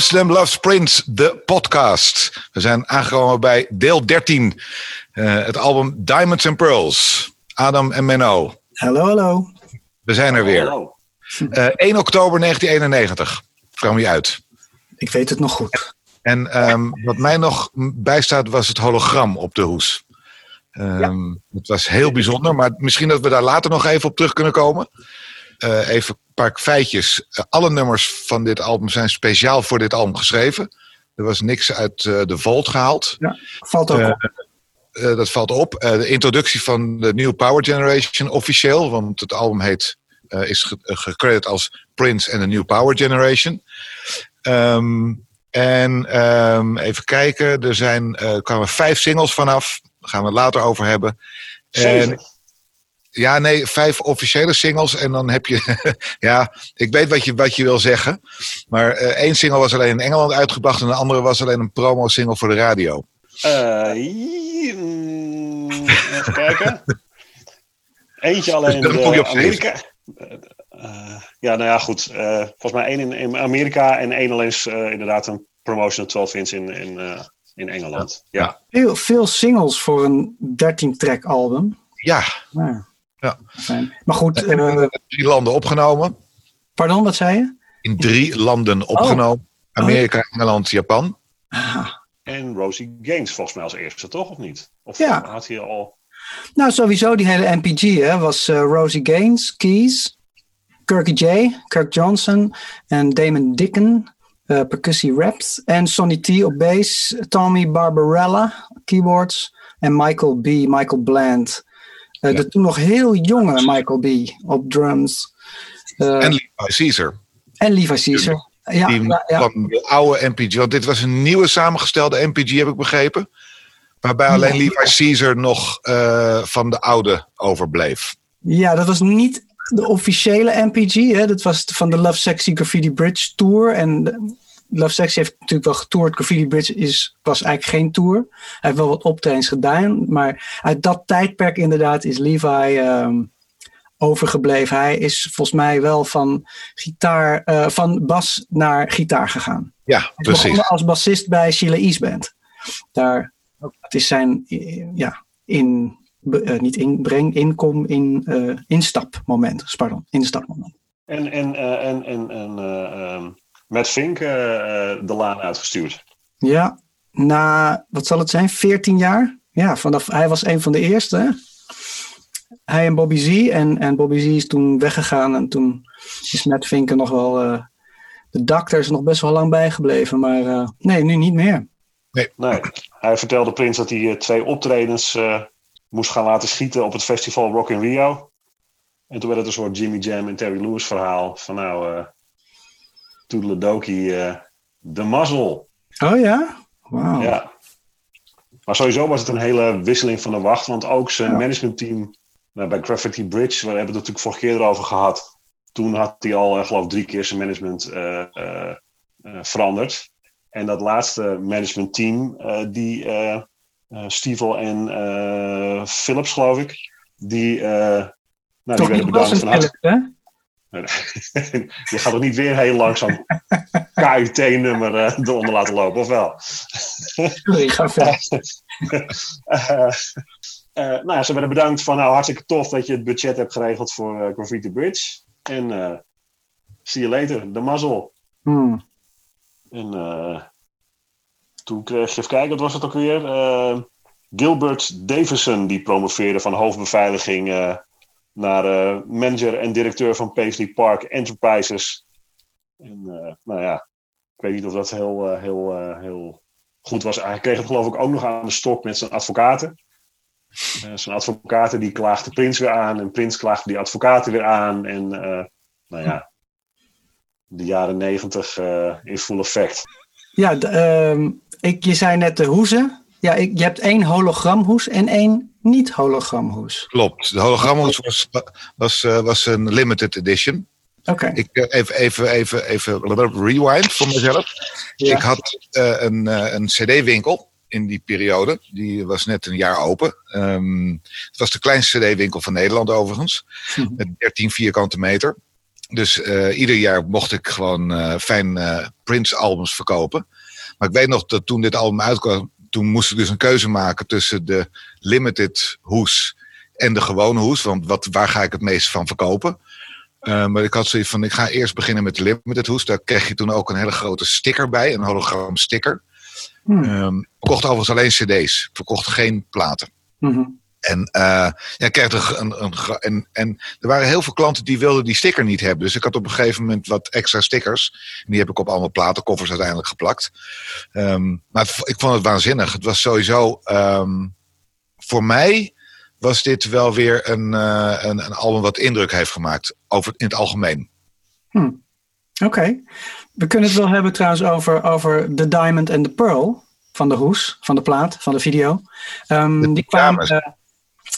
Amsterdam Loves Prince, de podcast. We zijn aangekomen bij deel 13. Uh, het album Diamonds and Pearls. Adam en Menno. Hallo, hallo. We zijn er weer. Hallo. Uh, 1 oktober 1991 kwam hij uit. Ik weet het nog goed. En um, wat mij nog bijstaat was het hologram op de hoes. Um, Het was heel bijzonder, maar misschien dat we daar later nog even op terug kunnen komen. Uh, even een paar feitjes. Uh, alle nummers van dit album zijn speciaal voor dit album geschreven. Er was niks uit uh, de Vault gehaald. Ja, valt ook op. dat valt op. de introductie van de New Power Generation officieel, want het album heet, is gecrediteerd als Prince and the New Power Generation. Um, en um, even kijken, er zijn, kwamen vijf singles vanaf. Daar gaan we het later over hebben. Zeven. En, ja, nee, vijf officiële singles. En dan heb je. ja, ik weet wat je, wat je wil zeggen. Maar uh, één single was alleen in Engeland uitgebracht. En de andere was alleen een promo-single voor de radio. Uh, even kijken. Eentje alleen Dus in op Amerika. Uh, ja, nou ja, goed. volgens mij één in, in, Amerika en één alleen is inderdaad een promotional 12 inch in, in, in Engeland. Ja. ja. Veel, veel singles voor een 13-track album. Ja. ja. Ja. Maar goed. En Uh, in drie landen opgenomen. pardon, wat zei je? In drie landen opgenomen. Amerika, Engeland, Japan. Ah. En Rosie Gaines volgens mij als eerste, toch? Of niet? Of Ja. had hij al... Nou, sowieso die hele MPG hè, was uh, Rosie Gaines, keys, Kirky J, Kirk Johnson en Damon Dicken, uh, percussie raps. En Sonny T op bass, Tommy Barbarella, keyboards. En Michael B, Michael Bland. Ja. De toen nog heel jonge Michael B op drums. Uh, En Levi Caesar. en Levi Caesar. Ja, die ja, de oude MPG. Want dit was een nieuwe samengestelde MPG, heb ik begrepen. Waarbij alleen Ja. Levi Caesar nog uh, van de oude overbleef. ja, dat was niet de officiële MPG. Hè? Dat was van de Love Sexy Graffiti Bridge Tour. En Love Sexy heeft natuurlijk wel getoerd. Graffiti Bridge is, was eigenlijk geen tour. Hij heeft wel wat optredens gedaan. Maar uit dat tijdperk inderdaad is Levi ehm, overgebleven. Hij is volgens mij wel van, gitaar, eh, van bas naar gitaar gegaan. Ja, precies. begonnen als bassist bij Sheila East Band. Daar, het is zijn, eh, ja, in, uh, niet inbreng, inkom, in, uh, instapmoment. Pardon, instapmoment. En, en, uh, en, en, en uh, um, Matt Fink uh, de laan uitgestuurd. Ja, na, wat zal het zijn, 14 jaar? Ja, vanaf, hij was een van de eerste. Hij en Bobby Z. En, en Bobby Z is toen weggegaan. En toen is Matt Fink er nog wel... Uh, de dokter is nog best wel lang bijgebleven. Maar uh, nee, nu niet meer. Nee. nee. Hij vertelde Prins dat hij uh, twee optredens uh, moest gaan laten schieten op het festival Rock in Rio. En toen werd het een soort Jimmy Jam en Terry Lewis verhaal. Van nou, Toedeledokie, uh, de mazzel. Oh ja? Wauw. Ja. Maar sowieso was het een hele wisseling van de wacht. Want ook zijn ja. managementteam nou, bij Graffiti Bridge, we hebben het natuurlijk vorige keer erover gehad. Toen had hij al, uh, geloof ik, drie keer zijn management uh, veranderd. En dat laatste managementteam, die Stivel en Philips, geloof ik, die, nou, die werden bedankt van harte. Je gaat er niet weer heel langzaam KUT-nummer uh, eronder laten lopen, of wel? Sorry, ga verder. uh, uh, nou ja, ze werden bedankt van nou hartstikke tof dat je het budget hebt geregeld voor uh, Graffiti Bridge. En uh, see you later, de mazzel. Hmm. En uh, toen kreeg je, even kijken, wat was het ook weer? Gilbert Davison, die promoveerde van hoofdbeveiliging naar uh, manager en directeur van Paisley Park Enterprises. En uh, nou ja, ik weet niet of dat heel, uh, heel, heel goed was. Hij kreeg het geloof ik ook nog aan de stok met zijn advocaten. Zijn advocaten die klaagden Prins weer aan en Prins klaagde die advocaten weer aan. En nou ja, de jaren negentig in full effect. Ja, uh, ik, je zei net de hoezen. Ja, ik, je hebt één hologramhoes en één niet-hologramhoes. Klopt. De hologramhoes was, was, uh, was een limited edition. Oké. Okay. Ik uh, even, even, even, even rewind voor mezelf. Ja. Ik had uh, een, een CD-winkel in die periode. Die was net een jaar open. Um, het was de kleinste CD-winkel van Nederland overigens. Hm. Met 13 vierkante meter. Dus uh, ieder jaar mocht ik gewoon fijn uh, Prince albums verkopen. Maar ik weet nog dat toen dit album uitkwam, toen moest ik dus een keuze maken tussen de limited hoes en de gewone hoes. Want wat, waar ga ik het meest van verkopen? Uh, maar ik had zoiets van, ik ga eerst beginnen met de limited hoes. Daar kreeg je toen ook een hele grote sticker bij, een hologram sticker. Hmm. Um, ik verkocht overigens alleen cd's. Verkocht geen platen. Mm En, uh, ja, kreeg een, een, en, en er waren heel veel klanten die wilden die sticker niet hebben. Dus ik had op een gegeven moment wat extra stickers. En die heb ik op allemaal platenkoffers uiteindelijk geplakt. Um, maar het, ik vond het waanzinnig. Het was sowieso um, voor mij was dit wel weer een, uh, een, een, album wat indruk heeft gemaakt over, in het algemeen. Hmm. Oké. Okay. We kunnen het wel hebben trouwens over, over The Diamond and the Pearl van de hoes, van de plaat, van de video. Um, de die kwamen, uh,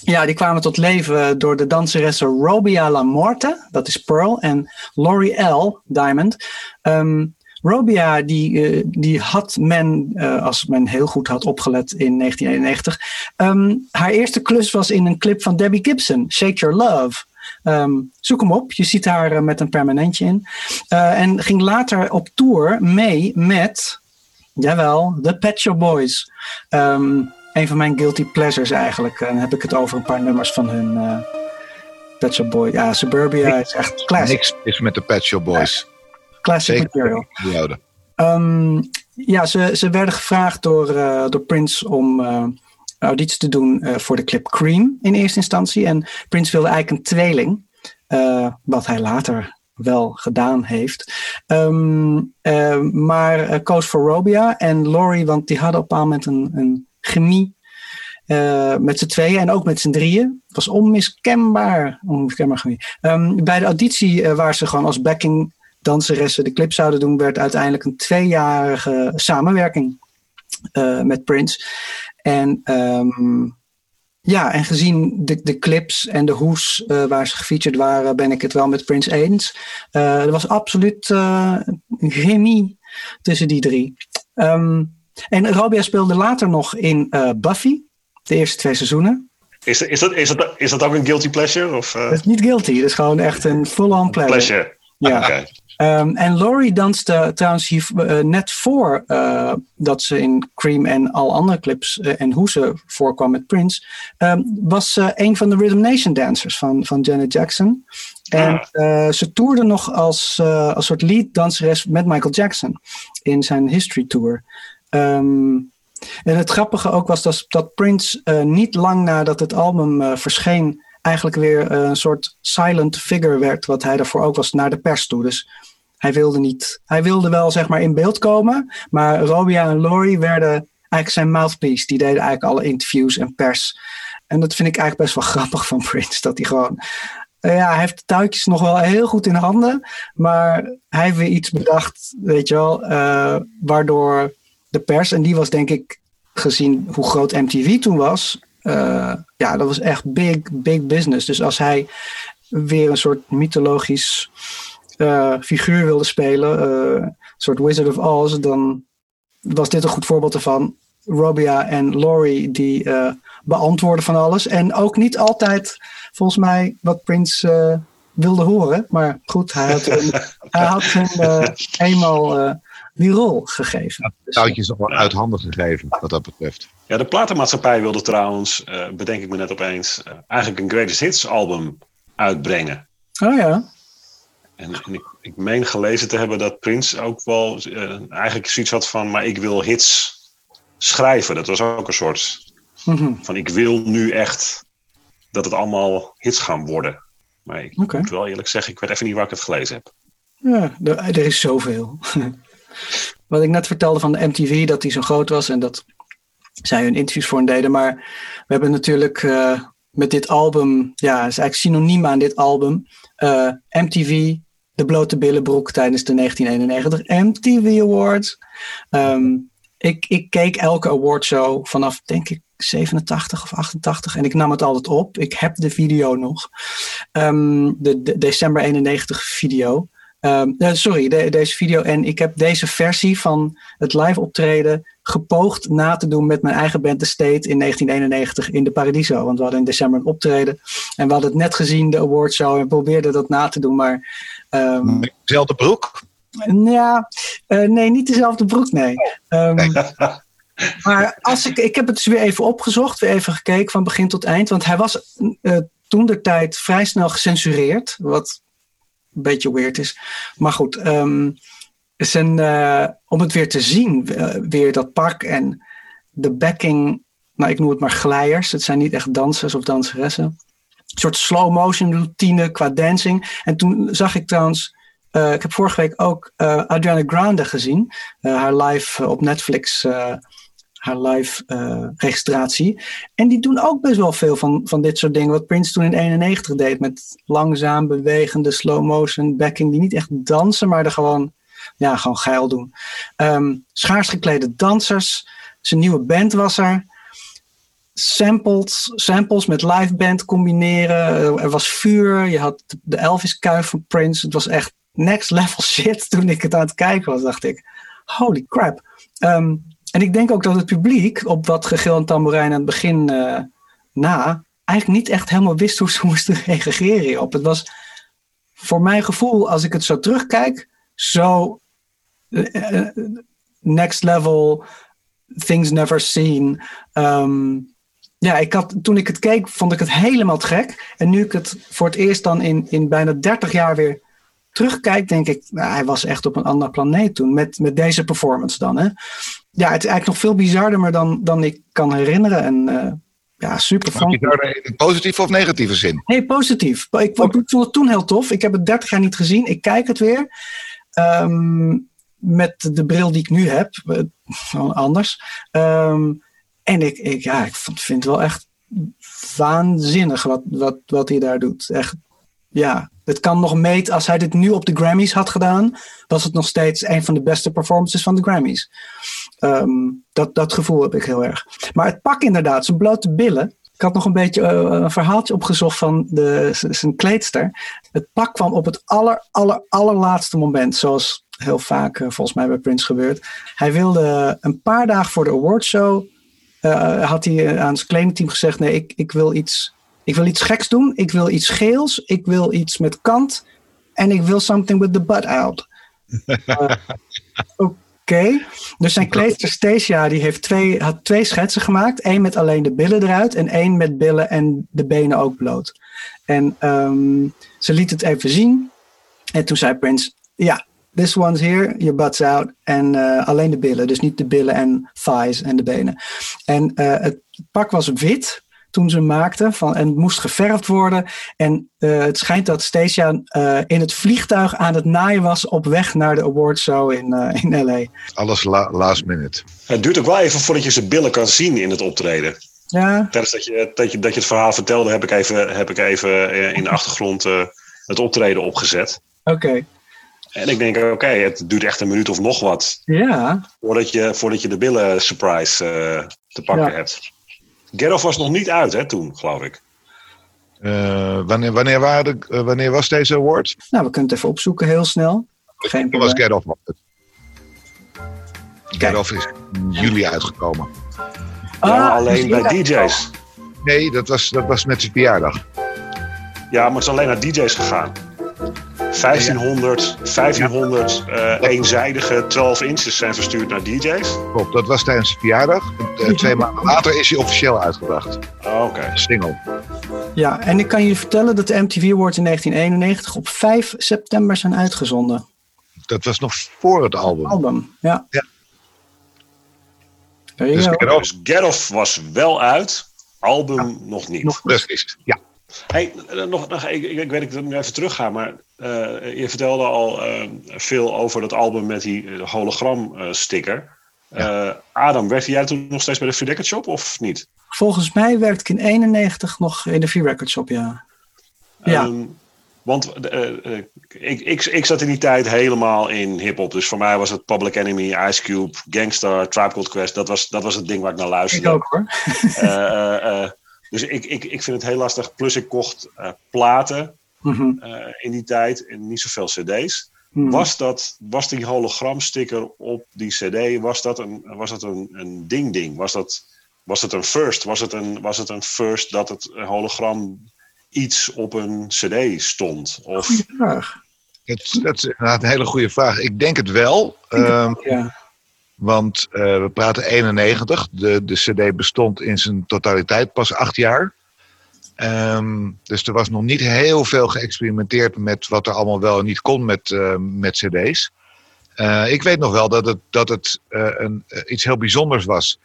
ja, die kwamen tot leven door de danseressen Robia La Morte, dat is Pearl, en Laurie L. Diamond. Um, Robia, die, uh, die had men, uh, als men heel goed had opgelet in 1991, um, haar eerste klus was in een clip van Debbie Gibson, Shake Your Love. Um, zoek hem op, je ziet haar uh, met een permanentje in. en ging later op tour mee met, jawel, The Pet Shop Boys. Um, een van mijn guilty pleasures eigenlijk. En dan heb ik het over een paar nummers van hun Pet Shop Boys. Ja, Suburbia is echt classic. Niks is met de Pet Shop Boys. Ja. Classic Zeker material. Um, ja, ze, ze werden gevraagd door, uh, door Prince om uh, audities te doen uh, voor de clip Cream in eerste instantie. En Prince wilde eigenlijk een tweeling, wat hij later wel gedaan heeft. Um, maar koos voor Robia en Laurie, want die hadden op een moment een, een chemie uh, met z'n tweeën en ook met z'n drieën. Het was onmiskenbaar. onmiskenbaar chemie. Um, bij de auditie uh, waar ze gewoon als backing danseressen de clip zouden doen, werd uiteindelijk een tweejarige samenwerking uh, met Prince. En um, ja, en gezien de, de clips en de hoes uh, waar ze gefeatured waren, ben ik het wel met Prince eens. Uh, er was absoluut chemie tussen die drie. Um, en Robia speelde later nog in Buffy, de eerste twee seizoenen. Is, is, dat, is, dat, is dat ook een guilty pleasure? Of, Het is niet guilty, het is gewoon echt een full-on pleasure. pleasure. Ja. Okay. Um, en Laurie danste trouwens hier uh, net voor dat ze in Cream en al andere clips en hoe ze voorkwam met Prince, um, was ze een van de Rhythm Nation dancers van, van Janet Jackson. En ah. ze toerde nog als, als soort lead danseres met Michael Jackson in zijn History Tour. Um, en het grappige ook was dat, dat Prince niet lang nadat het album verscheen eigenlijk weer een soort silent figure werd, wat hij daarvoor ook was, naar de pers toe. Dus hij wilde niet, hij wilde wel zeg maar in beeld komen, maar Robia en Laurie werden eigenlijk zijn mouthpiece. Die deden eigenlijk alle interviews en pers. En dat vind ik eigenlijk best wel grappig van Prince, dat hij gewoon ja, hij heeft de touwtjes nog wel heel goed in handen. Maar hij heeft weer iets bedacht, weet je wel, waardoor de pers, en die was denk ik gezien hoe groot MTV toen was, uh, ja, dat was echt big, big business. Dus als hij weer een soort mythologisch uh, figuur wilde spelen, uh, een soort Wizard of Oz, dan was dit een goed voorbeeld ervan. Robia en Laurie die beantwoorden van alles. En ook niet altijd, volgens mij, wat Prince wilde horen. Maar goed, hij had hem, hij had hem eenmaal die rol gegeven. Ja, touwtjes nog wel uit handen gegeven, wat dat betreft. Ja, de platenmaatschappij wilde trouwens, uh, bedenk ik me net opeens, uh, eigenlijk een Greatest Hits album uitbrengen. Oh ja. En, en ik, ik, meen gelezen te hebben dat Prince ook wel uh, eigenlijk zoiets had van, maar ik wil hits schrijven. Dat was ook een soort mm -hmm. van, ik wil nu echt dat het allemaal hits gaan worden. Maar ik okay. moet wel eerlijk zeggen, ik weet even niet waar ik het gelezen heb. Ja, er, er is zoveel. Wat ik net vertelde van de MTV, dat die zo groot was en dat zij hun interviews voor deden. Maar we hebben natuurlijk uh, met dit album, ja, is eigenlijk synoniem aan dit album, uh, MTV, de blote billenbroek tijdens de 1991 MTV Awards. Um, ik, ik keek elke awardshow vanaf, denk ik, 87 of 88 en ik nam het altijd op. Ik heb de video nog. De, de december 91 video. Um, sorry, de, deze video. En ik heb deze versie van het live optreden gepoogd na te doen met mijn eigen band The State in 1991 in de Paradiso. Want we hadden in december een optreden. En we hadden het net gezien, de awardshow, en probeerden dat na te doen. Maar Ehm, Dezelfde broek? ja, eh, nee, niet dezelfde broek, nee. Ehm, maar als ik, ik heb het dus weer even opgezocht, weer even gekeken van begin tot eind. Want hij was uh, toen de tijd vrij snel gecensureerd. Wat een beetje weird is. Maar goed, ehm, uh, om het weer te zien, weer dat pak en de backing. Nou, ik noem het maar glijers. Het zijn niet echt dansers of danseressen. Een soort slow motion routine qua dancing. En toen zag ik trouwens. Uh, ik heb vorige week ook Adriana Grande gezien. Haar live op Netflix haar live uh, registratie. En die doen ook best wel veel van, van dit soort dingen. Wat Prince toen in 91 deed. Met langzaam bewegende slow motion backing. Die niet echt dansen, maar er gewoon, ja, gewoon geil doen. Um, schaars geklede dansers. Zijn nieuwe band was er. Samples, samples met live band combineren. Er was vuur. Je had de Elvis kuif van Prince. Het was echt next level shit. Toen ik het aan het kijken was, dacht ik. Holy crap. Um, en ik denk ook dat het publiek op wat gegil en tamboerijn aan het begin uh, na eigenlijk niet echt helemaal wist hoe ze moesten reageren hierop. Het was voor mijn gevoel, als ik het zo terugkijk, zo uh, next level, things never seen. Um, ja, ik had, toen ik het keek, vond ik het helemaal gek. En nu ik het voor het eerst dan in, in bijna 30 jaar weer terugkijk, denk ik, nou, hij was echt op een andere planeet toen. Met, met deze performance dan. Hè? Ja, het is eigenlijk nog veel bizarder dan, dan ik kan herinneren. En uh, ja, super. Bizarder in positieve of negatieve zin? Nee, positief. Ik, ik vond het toen heel tof. Ik heb het 30 jaar niet gezien. Ik kijk het weer. Um, met de bril die ik nu heb. anders. Um, en ik, ik, ja, ik vind het wel echt waanzinnig wat, wat, wat hij daar doet. Echt, ja, het kan nog meet, als hij dit nu op de Grammys had gedaan, was het nog steeds een van de beste performances van de Grammys. Um, dat, dat gevoel heb ik heel erg. Maar het pak inderdaad, zijn blote billen. Ik had nog een beetje uh, een verhaaltje opgezocht van de, zijn kleedster. Het pak kwam op het aller, aller, allerlaatste moment, zoals heel vaak uh, volgens mij bij Prince gebeurt. Hij wilde een paar dagen voor de awardshow, uh, had hij aan zijn kledingteam gezegd, nee, ik, ik wil iets ik wil iets geks doen. Ik wil iets geels. Ik wil iets met kant. En ik wil something with the butt out. uh, Oké. Dus zijn kleedster Stacia die heeft twee, had twee schetsen gemaakt. Eén met alleen de billen eruit. En één met billen en de benen ook bloot. En um, ze liet het even zien. En toen zei Prince... Ja, this one's here, your butt's out. En uh, alleen de billen. Dus niet de billen en thighs en de benen. En uh, het pak was wit toen ze maakten. Van, en het moest geverfd worden. En uh, het schijnt dat Stacia uh, in het vliegtuig aan het naaien was op weg naar de awardshow in, uh, in LA. Alles la last minute. Het duurt ook wel even voordat je zijn billen kan zien in het optreden. Ja. Tijdens dat je, dat je, dat je het verhaal vertelde, heb ik even, heb ik even in de achtergrond het optreden opgezet. Oké. Okay. En ik denk, oké, okay, het duurt echt een minuut of nog wat. Ja. Voordat je, voordat je de billen surprise te pakken ja. hebt. Get Off was nog niet uit, hè, toen, geloof ik. Uh, wanneer, wanneer, waren de, uh, wanneer was deze award? Nou, we kunnen het even opzoeken, heel snel. Geen Toen was Get Off. Get Off is in juli uitgekomen. Ah, ja, alleen bij DJ's. Nee, dat was, dat was met zijn verjaardag. Ja, maar het is alleen naar DJ's gegaan. 1500, 1500 uh, eenzijdige 12 inches zijn verstuurd naar DJ's. Klopt, dat was tijdens zijn verjaardag. Uh, twee maanden later is hij officieel uitgebracht. Oh, Oké. Okay. Single. Ja, en ik kan je vertellen dat de MTV Awards in 1991 op 5 september zijn uitgezonden. Dat was nog voor het album. Album, ja. ja. Dus Get, Off. dus Get Off was wel uit, album ja. nog niet. Nog precies, ja. Hey, nog, nog, ik, ik weet dat ik nu even terug ga, maar uh, je vertelde al uh, veel over dat album met die hologram uh, sticker. Ja. Adam, werkte jij toen nog steeds bij de Free Record Shop of niet? Volgens mij werkte ik in 91 nog in de Free Record Shop, ja. ja. Um, want ik, ik, ik zat in die tijd helemaal in hip-hop. Dus voor mij was het Public Enemy, Ice Cube, Gangstar, Tribe Called Quest. Dat was, dat was het ding waar ik naar luisterde. Ik ook hoor. Dus ik, ik, ik vind het heel lastig. Plus ik kocht platen. Mm -hmm. uh, in die tijd en niet zoveel cd's. Mm -hmm. Was, dat, was die hologramsticker op die cd, was dat een, was dat een, een ding-ding? Was dat, was het een first? Was het een, was het een first dat het hologram iets op een cd stond? Of... Goeie vraag. Dat, dat is inderdaad een hele goede vraag. Ik denk het wel. ehm, Ja. Want eh, we praten 91. De, de CD bestond in zijn totaliteit pas acht jaar. Ehm, dus er was nog niet heel veel geëxperimenteerd met wat er allemaal wel en niet kon met, eh, met CD's. Eh, ik weet nog wel dat het, dat het een, iets heel bijzonders was.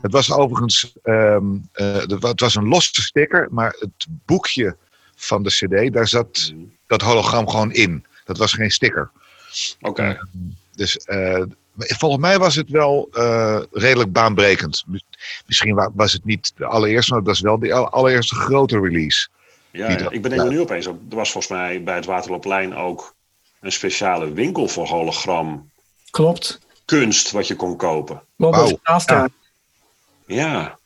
Het was overigens ehm, eh, het was een losse sticker, maar het boekje van de CD, daar zat dat hologram gewoon in. Dat was geen sticker. Oké. Dus eh, volgens mij was het wel eh, redelijk baanbrekend. Misschien wa- was het niet de allereerste, maar het was wel de al- allereerste grote release. Ja, ja, dat- ik ben er nu opeens op. Er was volgens mij bij het Waterloopplein ook een speciale winkel voor hologram Klopt. kunst wat je kon kopen. Klopt. Dat is After. Ja.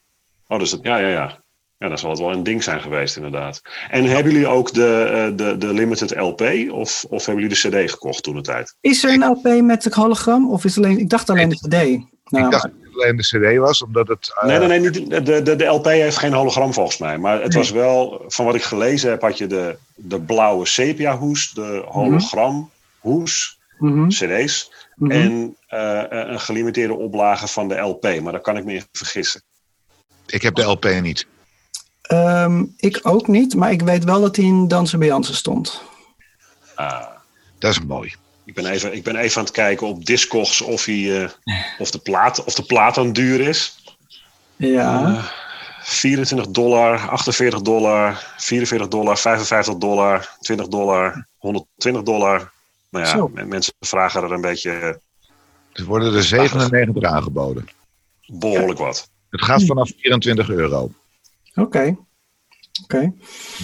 Oh, dus dat, ja, ja, ja. Ja, dan zal het wel een ding zijn geweest, inderdaad. En hebben jullie ook de, eh, de, de limited LP of, of hebben jullie de CD gekocht toen de tijd? Is er een LP met het hologram? Of is het alleen, ik dacht alleen de CD. Nou, ik dacht dat het alleen de CD was, omdat het. eh, Nee, nee, nee. Niet, de, de, de LP heeft geen hologram volgens mij. Maar het Nee. was wel, van wat ik gelezen heb, had je de, de blauwe sepia hoes, de hologram hoes, mhm, CD's. mhm. En eh, een gelimiteerde oplage van de LP. Maar daar kan ik me in vergissen. Ik heb de LP niet. Ehm, ik ook niet, maar ik weet wel dat hij in Dansen bij Jansen stond. Ah. Dat is mooi. Ik ben, even, ik ben even aan het kijken op Discogs of, hij, eh, of, de plaat, of de plaat aan duur is. Ja. Eh, 24 dollar, 48 dollar, 44 dollar, 55 dollar, 20 dollar, 120 dollar. Nou ja, Zo. men- mensen vragen er een beetje eh, Er worden er 97 aangeboden. behoorlijk wat. Het gaat vanaf 24 euro. Oké. Oké.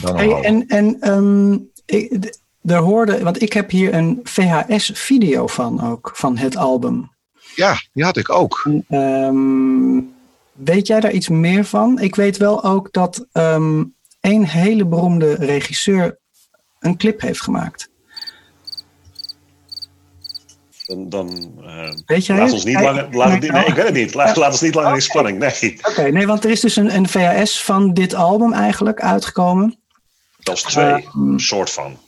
Hey, en en ehm, ik, daar hoorde, want ik heb hier een VHS-video van ook, van het album. Ja, die had ik ook. En, ehm, weet jij daar iets meer van? Ik weet wel ook dat ehm een hele beroemde regisseur een clip heeft gemaakt. Dan, dan eh, Weet jij laat het? ons niet langer. Laat het, nee, ik weet het niet. Laat, laat ons niet langer in spanning. Nee, Oké, nee, want er is dus een, een VHS van dit album eigenlijk uitgekomen. zelfs twee. Ehm, soort van.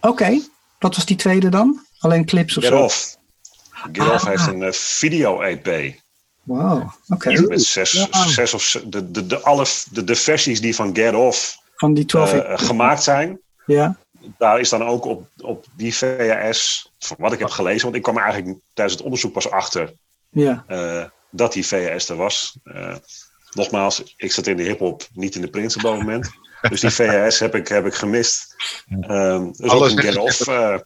Oké, wat was die tweede dan? Alleen clips of Get zo? Off. Get Off Ah. heeft een eh, video-EP. Wow, oké. Met zes, Ja. zes of de, de, de, alle, de, de versies die van Get Off Van die 12 eh, gemaakt zijn. Ja, Daar is dan ook op, op die VHS, van wat ik heb gelezen, want ik kwam er eigenlijk tijdens het onderzoek pas achter ja. eh, dat die VHS er was. Eh, nogmaals, ik zat in de hip-hop, niet in de Prince op dat moment. Dus die VHS heb ik, heb ik gemist. Ehm dus ook Alles een is- Get Off. eh,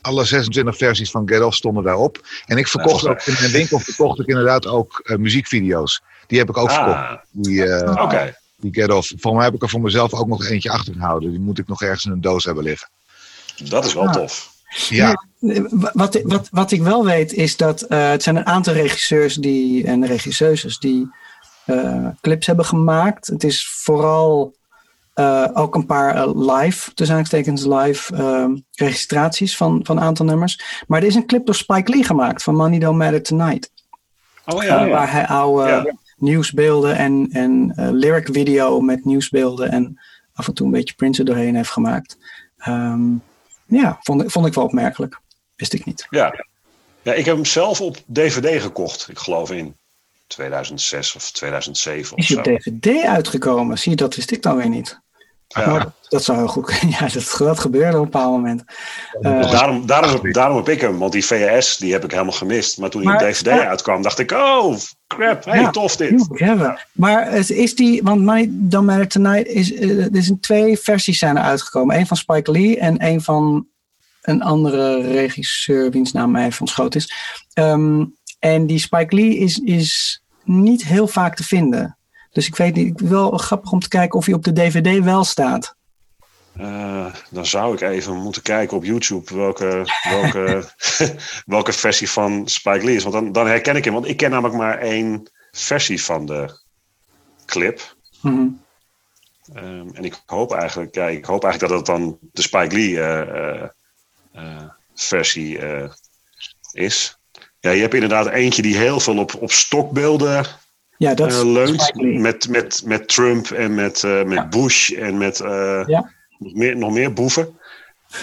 Alle 26 versies van Get Off stonden daarop. En ik verkocht Ja, ook in mijn winkel verkocht ik inderdaad ook eh, muziekvideo's. Die heb ik ook verkocht. ah, Die, eh, oké. Die Get Off. Volgens mij heb ik er voor mezelf ook nog eentje achtergehouden. Die moet ik nog ergens in een doos hebben liggen. Dat is wel Ah. tof. Ja, Wat, wat, wat ik wel weet is dat eh, het zijn een aantal regisseurs die, en regisseuses die eh, clips hebben gemaakt. Het is vooral eh, ook een paar live, tussen aanstekens live eh, registraties van, van een aantal nummers. Maar er is een clip door Spike Lee gemaakt van Money Don't Matter Tonight. Oh Eh, ja, Waar hij oude Ja. Nieuwsbeelden en, en eh, lyric video met nieuwsbeelden en af en toe een beetje Prince er doorheen heeft gemaakt. Ehm, ja, vond, ik- vond ik wel opmerkelijk. Wist ik niet. ja. ja, ik heb hem zelf op DVD gekocht. Ik geloof in 2006 of 2007 of Is je DVD uitgekomen? Zie je, dat wist ik dan weer niet. Ja. Maar dat zou heel goed Ja, dat, dat gebeurde op een bepaald moment. Eh, Daarom, daarom, daarom heb ik hem, want die VHS die heb ik helemaal gemist. Maar toen Maar- DVD ja. uitkwam, dacht ik: oh, crap, hey, Ja, tof die dit. Maar het is die, want My Don't Matter Tonight is, eh, er zijn twee versies zijn er uitgekomen. Eén van Spike Lee en één van een andere regisseur, wiens naam mij even ontschoten is. Ehm, en die Spike Lee is, is niet heel vaak te vinden. Dus ik weet niet, ik wel grappig om te kijken of hij op de DVD wel staat. Eh, dan zou ik even moeten kijken op YouTube welke, welke, welke versie van Spike Lee is. Want dan, dan herken ik hem. Want ik ken namelijk maar één versie van de clip. Mhm. Ehm, en ik hoop eigenlijk, ja, ik hoop eigenlijk dat het dan de Spike Lee eh, eh, versie is. Ja, je hebt inderdaad eentje die heel veel op, op stokbeelden Ja, dat eh, leunt. Met, met, met Trump en met, eh, met Ja. Bush en met eh, Ja. nog, meer, nog meer boeven.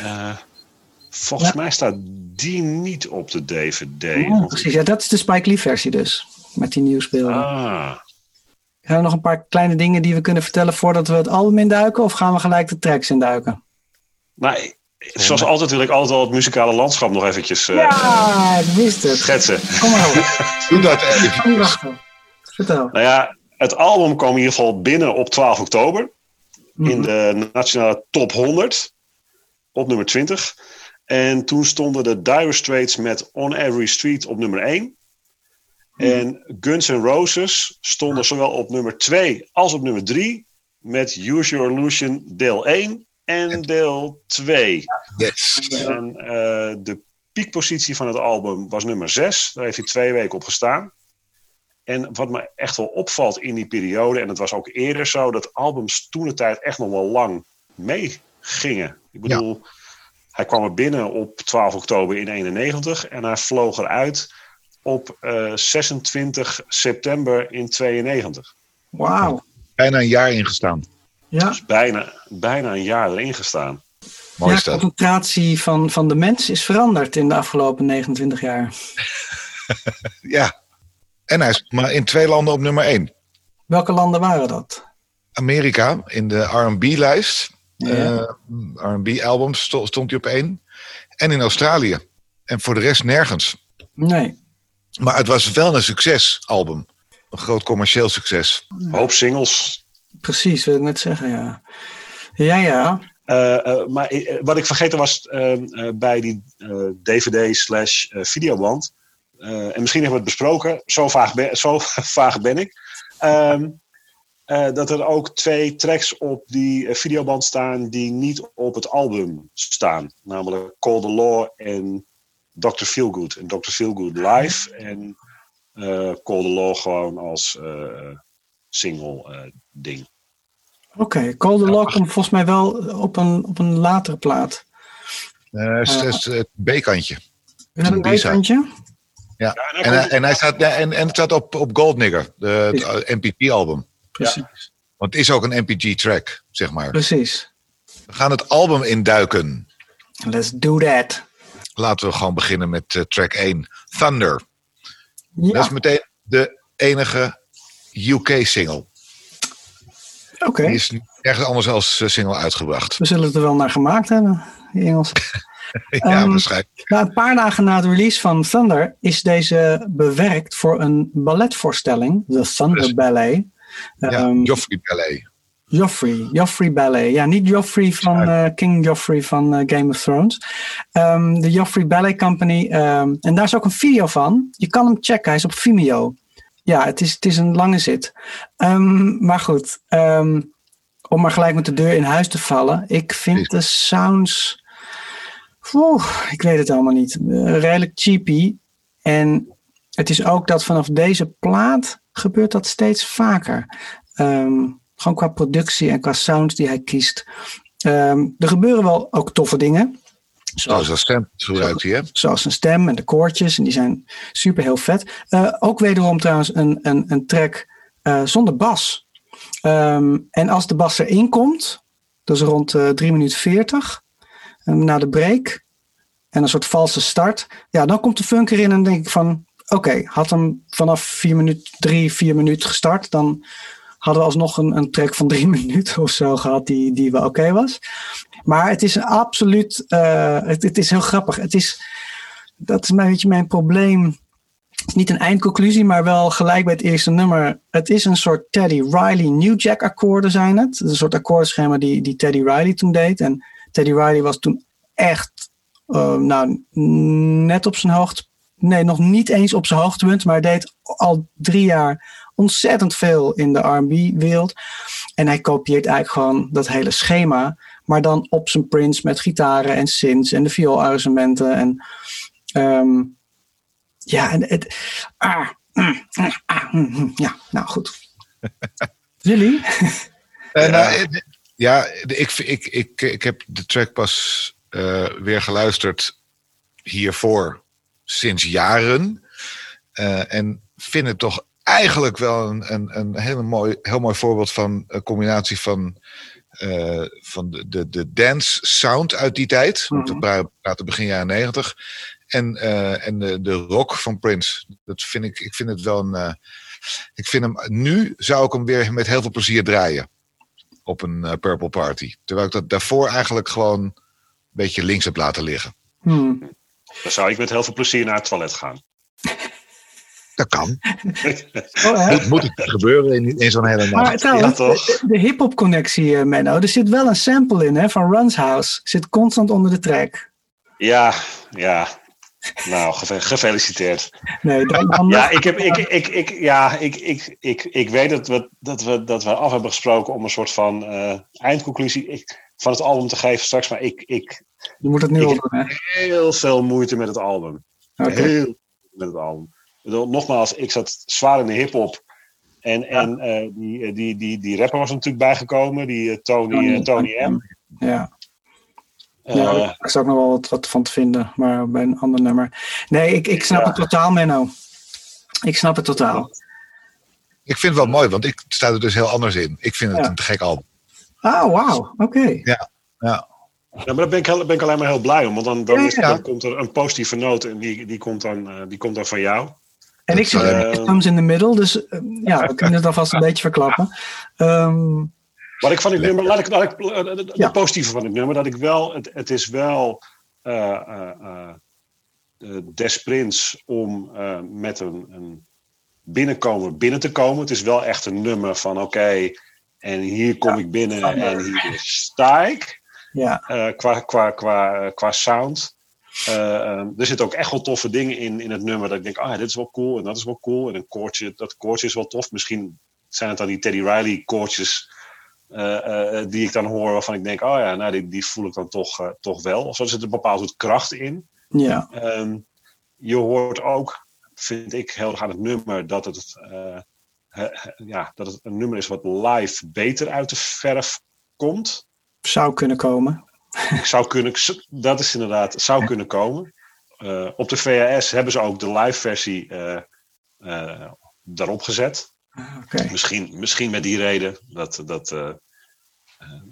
Eh, Volgens Ja. mij staat die niet op de DVD. Ja, precies. Ja, dat is de Spike Lee versie dus. Met die nieuwsbeelden. Ah, Zijn er nog een paar kleine dingen die we kunnen vertellen voordat we het album induiken? Of gaan we gelijk de tracks induiken? nou, zoals altijd wil ik altijd al het muzikale landschap nog eventjes eh, ja, ik wist het. schetsen. Kom maar op. Doe dat even. Vertel. Nou ja, het album kwam in ieder geval binnen op 12 oktober. in Mhm. de nationale top 100 op nummer 20. En toen stonden de Dire Straits met On Every Street op nummer 1. En Guns N' Roses stonden zowel op nummer 2 als op nummer 3 met Use Your Illusion deel 1 en deel 2. Yes. En eh, de piekpositie van het album was nummer 6. Daar heeft hij twee weken op gestaan. En wat me echt wel opvalt in die periode, en het was ook eerder zo, dat albums toen de tijd echt nog wel lang meegingen. Ik bedoel, hij kwam er binnen op 12 oktober in 91 en hij vloog eruit op eh, 26 september in 92. Wauw. Bijna een jaar ingestaan. Ja. Dus bijna, bijna een jaar erin gestaan. Mooi ja, de concentratie van, van de mens is veranderd in de afgelopen 29 jaar. Ja. En hij is maar in twee landen op nummer 1. Welke landen waren dat? Amerika in de R&B-lijst. Ja. R&B-albums sto- stond hij op één. En in Australië. En voor de rest nergens. Nee. Maar het was wel een succesalbum. Een groot commercieel succes. Een hoop singles. Precies, wil ik net zeggen, ja. Ja, ja. Eh, eh, maar eh, wat ik vergeten was eh, eh, bij die eh, DVD slash eh, videoband. Eh, en misschien hebben we het besproken, zo vaag ben, zo vaag ben ik. Ehm, eh, dat er ook twee tracks op die eh, videoband staan die niet op het album staan. Namelijk Call the Law en Dr. Feelgood. En Dr. Feelgood live en eh, Call the Law gewoon als eh, single eh, ding. Oké, Call the Law komt volgens mij wel op een, op een latere plaat. Eh, het het B-kantje. Een. B-kantje? Ja. Ja, en En, hij- en, hij staat, ja, en, en het staat op, op Goldnigger, de, het MPP-album. Precies. Want het is ook een MPG-track, zeg maar. Precies. We gaan het album induiken. Let's do that. Laten we gewoon beginnen met eh, track 1, Thunder. Ja, Dat is meteen de enige UK-single. oké. Die is ergens anders als eh, single uitgebracht. We zullen het er wel naar gemaakt hebben, die Engels. ja, Ehm, waarschijnlijk. Een paar dagen na de release van Thunder is deze bewerkt voor een balletvoorstelling, de Thunder. Ballet. Ja, Ehm, Joffrey Ballet. Joffrey, Joffrey Ballet. Ja, niet Joffrey van eh, King Joffrey van eh, Game of Thrones. Ehm, de Joffrey Ballet Company. en daar is ook een video van. Je kan hem checken, hij is op Vimeo. Ja, het is, het is een lange zit. Maar goed, om maar gelijk met de deur in huis te vallen. Ik vind de sounds... Oeh, ik weet het allemaal niet. Eh, redelijk cheapy. En het is ook dat vanaf deze plaat gebeurt dat steeds vaker. Ehm, gewoon qua productie en qua sounds die hij kiest. Ehm, er gebeuren wel ook toffe dingen. Zoals dat stem gebruikt hij, hè? Zoals een stem en de koortjes. En die zijn super heel vet. Eh, ook wederom trouwens een, een, een track eh, zonder bas. Ehm, en als de bas erin komt, dat is rond eh 3 minuten 40, eh, na de break, en een soort valse start, ja, dan komt de funk erin en denk ik van, oké, had hem vanaf 4 minuten, 3, 4 minuten gestart, dan hadden we alsnog een, een track van 3 minuten of zo gehad die, die wel oké was. Maar het is absoluut, eh, het, het is heel grappig. Het is, dat is een beetje mijn probleem. Het is niet een eindconclusie, maar wel gelijk bij het eerste nummer. Het is een soort Teddy Riley New Jack akkoorden zijn het. Een soort akkoordenschema die, die Teddy Riley toen deed. En Teddy Riley was toen echt, eh, nou, net op zijn hoogte. Nee, nog niet eens op zijn hoogtepunt, maar hij deed al drie jaar ontzettend veel in de R&B-wereld. En hij kopieert eigenlijk gewoon dat hele schema, maar dan op zijn prints met gitaren en synths en de violarrangementen. En ehm, ja, en het. Ah, mm, mm, ah, mm, ja, nou goed. Jullie? Eh, nou, eh, ja, ik, ik, ik, ik heb de track pas eh, weer geluisterd hiervoor sinds jaren. Eh, en vind het toch eigenlijk wel een, een, een hele mooi, heel mooi voorbeeld van een combinatie van eh, van de, de, de dance sound uit die tijd. Want we Mhm. pra- praten begin jaren negentig. En, en de, de rock van Prince. Dat vind ik, ik vind het wel een. ik vind hem, nu zou ik hem weer met heel veel plezier draaien. Op een eh, Purple Party. Terwijl ik dat daarvoor eigenlijk gewoon een beetje links heb laten liggen. Hmm. Dan zou ik met heel veel plezier naar het toilet gaan. Dat kan. Oh, hè? Moet, moet het gebeuren in, in zo'n hele Maar nacht. trouwens, Ja, toch? de, de hip-hop connectie, eh, Menno. Er zit wel een sample in hè, van Run's House. Zit constant onder de track. Ja, ja. Nou, gefeliciteerd. Nee, dan, Ja, ik, heb, ik, ik, ik, ja ik, ik, ik, ik weet dat we, dat, we, dat we af hebben gesproken om een soort van eh, eindconclusie ik, van het album te geven straks. Maar ik, ik je moet het nu al doen, hè? heel veel moeite met het album. Heel veel met het album. Nogmaals, ik zat zwaar in de hip-hop. En, en eh, die, eh, die, die, die rapper was er natuurlijk bijgekomen, die Tony, Tony M. Ja. Eh, Ja, daar is ook nog wel wat, wat van te vinden, maar bij een ander nummer. Nee, ik, ik snap Ja. het totaal, Menno. Ik snap het totaal. Ik vind het wel mooi, want ik sta er dus heel anders in. Ik vind het Ja. een te gek album. Oh, wauw. Oké. Ja. Ja, maar daar ben ik, heel- ben ik alleen maar heel blij om. Want dan, dan, Ja, is, ja. dan komt er een positieve noot en die, die, komt, dan, eh, die komt dan van jou. En ik zit Eh, uh, in de middel, dus eh, ja, we kunnen het alvast een beetje verklappen. Ehm, Wat ik van dit nummer, laat ik, laat ik eh, de, Ja. positieve van dit nummer, dat ik wel, het, het is wel eh, des Prins om met een, een binnenkomer binnen te komen. Het is wel echt een nummer van oké, en hier kom ik binnen en hier sta ik. ja, eh, qua, qua, qua, qua sound. Eh, ehm, er zitten ook echt wel toffe dingen in, in het nummer. Dat ik denk, ah, dit is wel cool en dat is wel cool. En een koortje, dat koortje is wel tof. Misschien zijn het dan die Teddy Riley koortjes die ik dan hoor. Waarvan ik denk, oh ja, nou, die, die voel ik dan toch, eh, toch wel. Of zo er zit een bepaald soort kracht in. ja, Ehm, je hoort ook, vind ik heel erg aan het nummer, dat het, eh, he- he- ja, dat het een nummer is wat live beter uit de verf komt. zou kunnen komen. zou kunnen, dat is inderdaad, zou kunnen komen. Eh, op de VHS hebben ze ook de live versie eh, eh, daarop gezet. Oké. Misschien, misschien met die reden, dat, dat, eh, eh,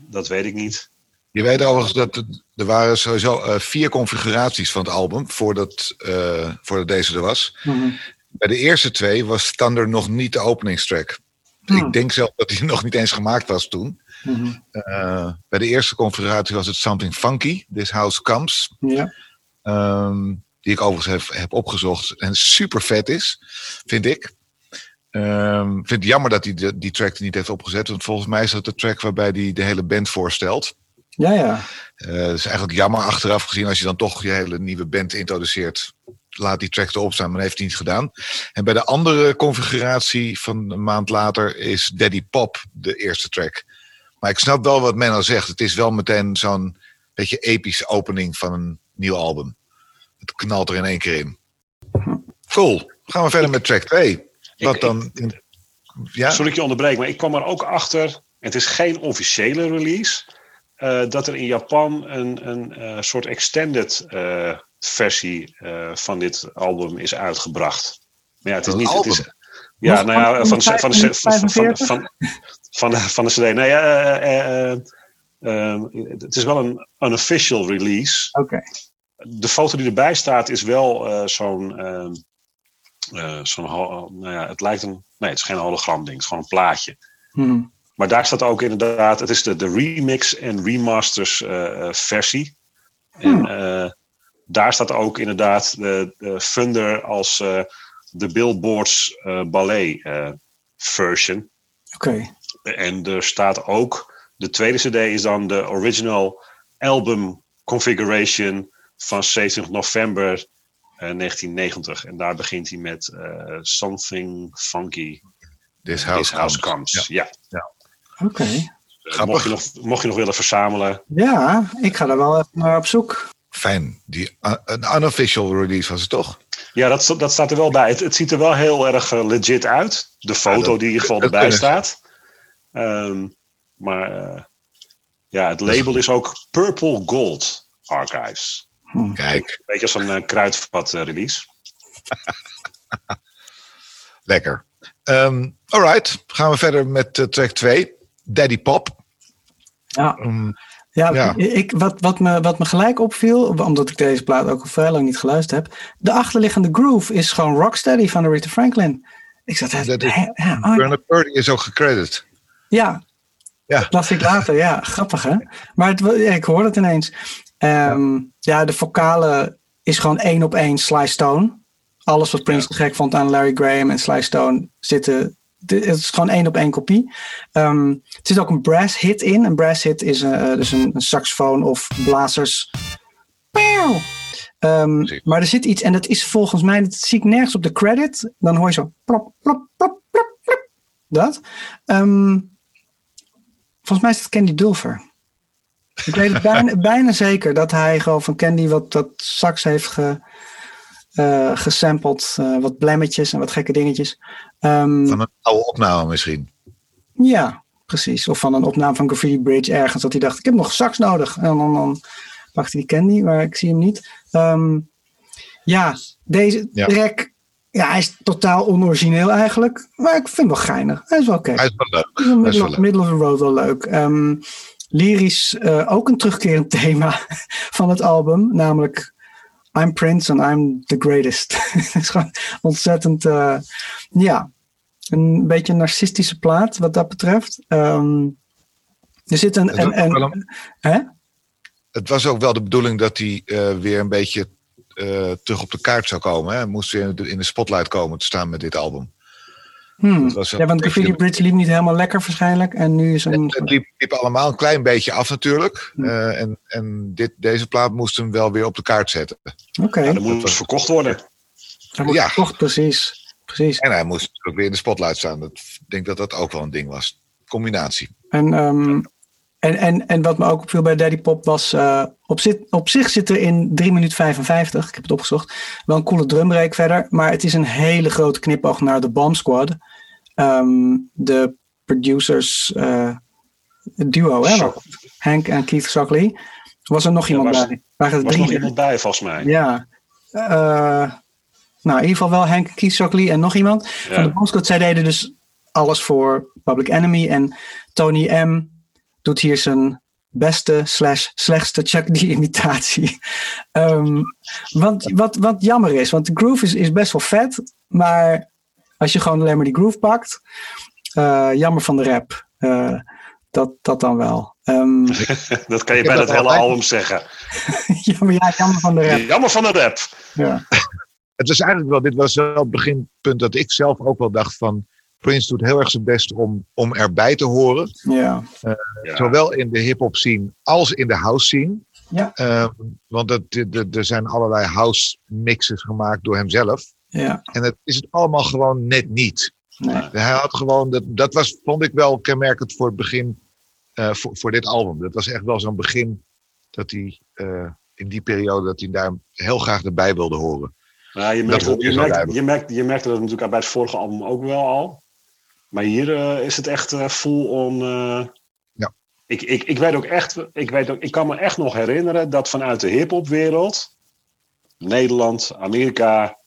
dat weet ik niet. Je weet overigens dat het- er waren sowieso eh, vier configuraties van het album voordat, eh, voordat deze er was. Mhm. Bij de eerste twee was Thunder nog niet de openingstrack. Hmm. Ik denk zelf dat die nog niet eens gemaakt was toen. Mhm. Eh, bij de eerste configuratie was het Something Funky, This House Comes. Ja. Ehm, die ik overigens heb, heb opgezocht en super vet is, vind ik. Ehm, Ik vind het jammer dat hij die, die track er niet heeft opgezet. Want volgens mij is dat de track waarbij hij de hele band voorstelt. ja, ja. Eh dat is eigenlijk jammer achteraf gezien als je dan toch je hele nieuwe band introduceert. Laat die track erop staan, maar dat heeft hij niet gedaan. En bij de andere configuratie van een maand later is Daddy Pop de eerste track. Maar ik snap wel wat Menno zegt. Het is wel meteen zo'n beetje epische opening van een nieuw album. Het knalt er in één keer in. Cool. Gaan we verder met track 2. Wat Ik- dan? ja? Sorry dat ik je onderbreek, maar ik kwam er ook achter. Het is geen officiële release. eh, dat er in Japan een, een eh, soort extended eh, versie eh, van dit album is uitgebracht. Maar ja, het is niet. Het is, ja, nou ja, van, de- van, de- van, van, van, 45? van, van, de, van de CD. Nee, ja, het is wel een unofficial release. Oké. De foto die erbij staat is wel eh, zo'n. Eh, zo'n nou ja, het lijkt een. Nee, het is geen hologram ding, het is gewoon een plaatje. Mhm. Maar daar staat ook inderdaad, het is de, de remix en remasters eh, eh, versie. En eh, daar staat ook inderdaad de, de Thunder als de Billboards ballet version. Oké. En er staat ook, de tweede CD is dan de original album configuration van 27 november 1990. En daar begint hij met eh, Something Funky. This This House, Comes. Comes. Ja. Oké. Eh, Grappig. mocht, je nog, mocht je nog willen verzamelen. Ja, ik ga daar wel even naar op zoek. Fijn. Die, uh, een unofficial release was het toch? Ja, dat, dat staat er wel bij. Het, het ziet er wel heel erg eh, legit uit. De foto dat- die in ieder geval erbij kunnen staat. Ehm, maar eh, ja, het label is ook Purple Gold Archives. Kijk, Beetje als een eh, kruidvat eh, release. lekker. Um, alright, gaan we verder met eh, track 2. Daddy Pop. Ja. Um, Ja, Ja. Ik, wat, wat, me, wat me gelijk opviel, omdat ik deze plaat ook al vrij lang niet geluisterd heb. De achterliggende groove is gewoon Rocksteady van Aretha Franklin. Ik zat echt, Dat is- hè, ja, oh, Bernard Purdy is ook gecredit. ja, Ja. dat las ik later. Ja, grappig hè. Maar het, ik hoorde het ineens. Ehm, ja. de vocale is gewoon één op één Sly Stone. Alles wat Prince te gek vond aan Larry Graham en Sly Stone zitten. Het is gewoon één op één kopie. Ehm, er zit ook een brass hit in. Een brass hit is eh, dus een, een saxofoon of blazers. Ehm, maar er zit iets, en dat is volgens mij, dat zie ik nergens op de credit. Dan hoor je zo plop, plop, plop, plop, plop. Dat. Volgens mij is het Candy Dulfer. Ik weet het bijna, bijna zeker dat hij gewoon van Candy wat, wat sax heeft ge, eh, gesampled. eh, wat blemmetjes en wat gekke dingetjes. Ehm, Van een oude opname misschien. ja, precies. Of van een opname van Graffiti Bridge ergens. Dat hij dacht, ik heb nog sax nodig. En dan, dan pakte hij Candy, maar ik zie hem niet. Ehm, ja, deze Ja. track... Ja, hij is totaal onorigineel eigenlijk. Maar ik vind hem wel geinig. Hij is wel oké. Hij is wel leuk. Is een Best middle, wel leuk. middle of the road wel leuk. Ehm, lyrisch eh, ook een terugkerend thema van het album. Namelijk I'm Prince and I'm the greatest. Het is gewoon ontzettend... eh, ja, een beetje een narcistische plaat wat dat betreft. Ehm, er zit een... Het een, was ook wel een hè? Het was ook wel de bedoeling dat hij eh, weer een beetje terug op de kaart zou komen. Hè? Hij moest weer in de, in de spotlight komen te staan met dit album. Hmm. Was Ja, want Graffiti Bridge liep niet helemaal lekker waarschijnlijk. En nu is een... Het liep, liep allemaal een klein beetje af natuurlijk. Hm. Eh, en en dit, deze plaat moest hem wel weer op de kaart zetten. Oké, Ja, dan moet het verkocht worden. dat wordt ja. gekocht, precies. Precies. En hij moest natuurlijk weer in de spotlight staan. Dat, ik denk dat dat ook wel een ding was. Combinatie. En, ehm, en, en, en wat me ook opviel bij Daddy Pop was... eh, op, zit, op zich zit er in 3 minuten 55, ik heb het opgezocht... wel een coole drumbreak verder. Maar het is een hele grote knipoog naar de Bomb Squad. Ehm, de producers eh, duo, hè? Hank en Keith Shockley. Was er nog Ja, iemand was- bij? Waren er was drie? nog iemand bij, volgens mij. Ja. Eh, nou, in ieder geval wel Hank, Keith Shockley en nog iemand. Ja. Van de Bomb Squad, zij deden dus alles voor Public Enemy. En Tony M. doet hier zijn beste slash slechtste Chuck D imitatie. Ehm, want wat, wat jammer is, want de groove is, is best wel vet. Maar als je gewoon alleen maar die groove pakt, eh, jammer van de rap. Eh, dat, dat dan wel. Ehm, Dat kan je bij dat hele album zeggen. jammer, ja, jammer van de rap. Jammer van de rap. Ja. Het was eigenlijk wel, dit was wel het beginpunt dat ik zelf ook wel dacht van. Prince doet heel erg zijn best om, om erbij te horen. Ja. Ja. Zowel in de hip-hop scene als in de house scene. Ja. Ehm, want dat, de- de- er zijn allerlei house mixes gemaakt door hemzelf. Ja. En dat is het allemaal gewoon net niet. Nee. Hij had gewoon, dat, dat was, vond ik wel kenmerkend voor het begin, eh, voor, voor dit album. Dat was echt wel zo'n begin dat hij eh, in die periode dat hij daar heel graag erbij wilde horen. Ja, je, merkt, je merkt, je, merkt, je merkte dat natuurlijk bij het vorige album ook wel al. Maar hier eh, is het echt eh, full on. eh, Ja. ik, ik, ik weet ook echt, ik, weet ook, ik kan me echt nog herinneren dat vanuit de hip-hopwereld, Nederland, Amerika,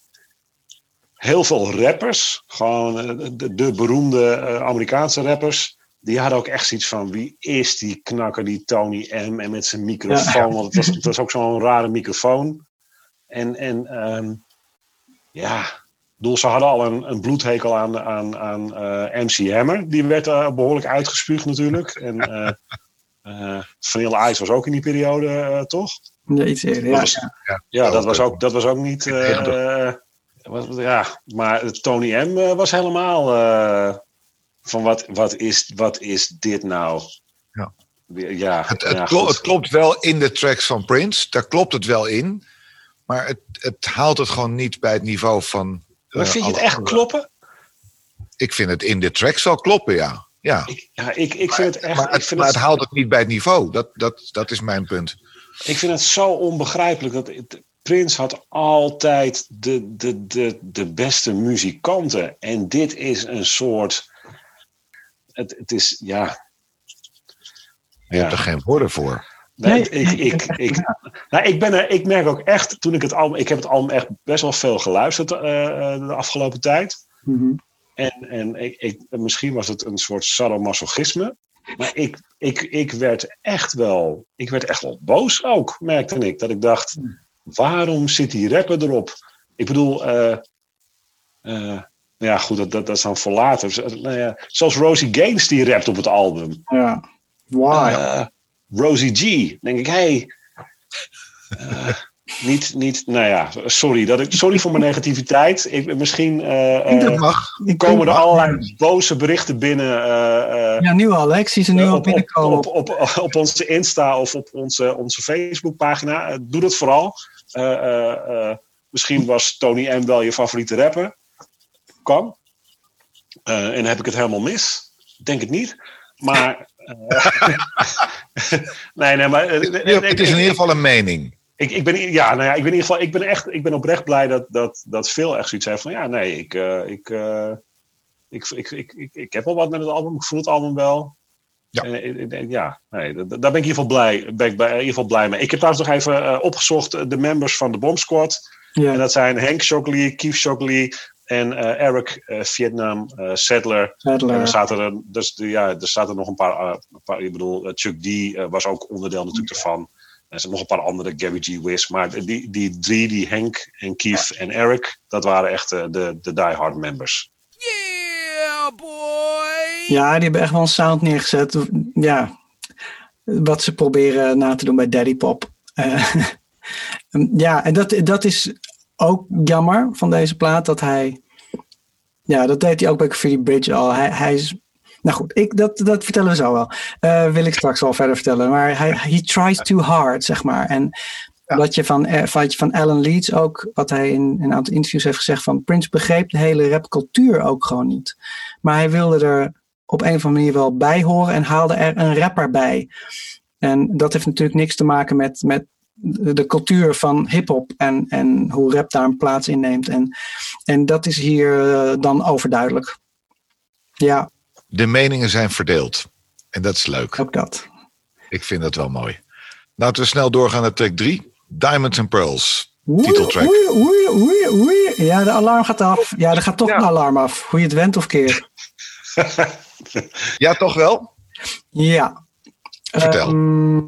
heel veel rappers, gewoon de, de beroemde Amerikaanse rappers, die hadden ook echt zoiets van: wie is die knakker, die Tony M. En met zijn microfoon, want het was, het was ook zo'n rare microfoon. En, en ehm, ja, bedoel, ze hadden al een, een bloedhekel aan, aan, aan eh, MC Hammer. Die werd eh, behoorlijk uitgespuugd natuurlijk. En eh eh, Vanilla Ice was ook in die periode, eh, toch? Ja, iets eerder. Dat Ja, was- ja. Ja, dat ook, was ook, dat was ook niet... 90. was, ja, maar Tony M eh, was helemaal eh, van wat, wat, is, wat is dit nou? Ja. Ja, Het, het, ja, klo- goed. het klopt wel in de tracks van Prince, daar klopt het wel in. Maar het, het haalt het gewoon niet bij het niveau van. Eh, Maar vind je het echt kloppen? Ik vind het in de tracks wel kloppen, ja. ja. Ik, ja, ik, ik vind het echt... maar ik het, vind maar het, het haalt het niet bij het niveau. Dat, dat, dat is mijn punt. Ik vind het zo onbegrijpelijk dat het- Prins had altijd de, de, de, de beste muzikanten. En dit is een soort. Het, het is, ja. Je hebt er geen woorden voor. Nee, Nee, ik, ik, ik, nou, ik, ben er, ik merk ook echt, toen ik het album. Ik heb het album echt best wel veel geluisterd eh, eh, de afgelopen tijd. Mhm. En, en ik, ik, misschien was het een soort sadomasochisme. Maar ik, ik, ik werd echt wel, ik werd echt wel boos ook, merkte ik. Dat ik dacht, waarom zit die rapper erop? Ik bedoel, eh, eh, ja goed, dat, dat, dat is dan voor later. Nou ja, zoals Rosie Gaines die rapt op het album. Ja. Why? Rosie G, denk ik, hey. eh, niet, niet, nou ja, sorry, dat ik, sorry voor mijn negativiteit. Ik, misschien eh, dat eh, mag. Ik komen er mag- allerlei boze berichten binnen. eh, eh, Ja, nu al. hè? Ik zie ze nu al op, op, binnenkomen. op, op, op onze Insta of op onze, onze Facebookpagina. Doe dat vooral. Eh, eh, eh, misschien was Tony M wel je favoriete rapper. Kan. Eh, en heb ik het helemaal mis? Denk het niet. Maar. Eh, nee, nee, maar. eh, het is in ieder geval een mening. ik, ik ben, ja, nou ja, ik ben in ieder geval, ik ben echt, ik ben oprecht blij dat, dat, dat veel echt zoiets heeft van, ja, nee, ik, eh, ik, eh, ik, ik, ik, ik, ik heb wel wat met het album, ik voel het album wel. Ja. En, en- en- ja, nee, da- daar ben ik in ieder geval blij, ben ik bij, in ieder geval blij mee. Ik heb trouwens nog even opgezocht de members van de Bomb Squad. En Ja, dat zijn Henk Shockley, Keith Shockley en eh, Eric eh, Vietnam eh, Sadler. En Sadler. er zaten er, dus, ja, er zaten nog een paar, een paar ik bedoel, Chuck D was ook onderdeel natuurlijk ervan. En er zijn nog een paar andere, Gary G. Wiz. Maar die, die drie, die Henk en Keith en Eric, dat waren echt de, de diehard members. Ja, die hebben echt wel een sound neergezet. Ja, wat ze proberen na te doen bij Daddy Pop. Eh, ja, en dat, dat is ook jammer van deze plaat. Dat hij... Ja, dat deed hij ook bij Graffiti Bridge al. Hij, hij is... Nou goed, ik, dat, dat vertellen we zo wel. Eh, wil ik straks wel verder vertellen. Maar hij he tries too hard, zeg maar. En wat je van, eh, wat je van Alan Leeds ook, wat hij in, in een aantal interviews heeft gezegd, van Prince begreep de hele rapcultuur ook gewoon niet. Maar hij wilde er op een of andere manier wel bij horen en haalde er een rapper bij. En dat heeft natuurlijk niks te maken met, met de de cultuur van hip-hop en, en hoe rap daar een plaats inneemt. En, en dat is hier eh, dan overduidelijk. Ja, De meningen zijn verdeeld. En dat is leuk. ook dat. Ik vind dat wel mooi. Laten we snel doorgaan naar track 3. Diamonds and Pearls. Oei, Titeltrack. Oei, oei, oei, oei. Ja, de alarm gaat af. Ja, er gaat toch Ja. een alarm af. Hoe je het went of keert. Ja, toch wel? Ja. Vertel. Ehm,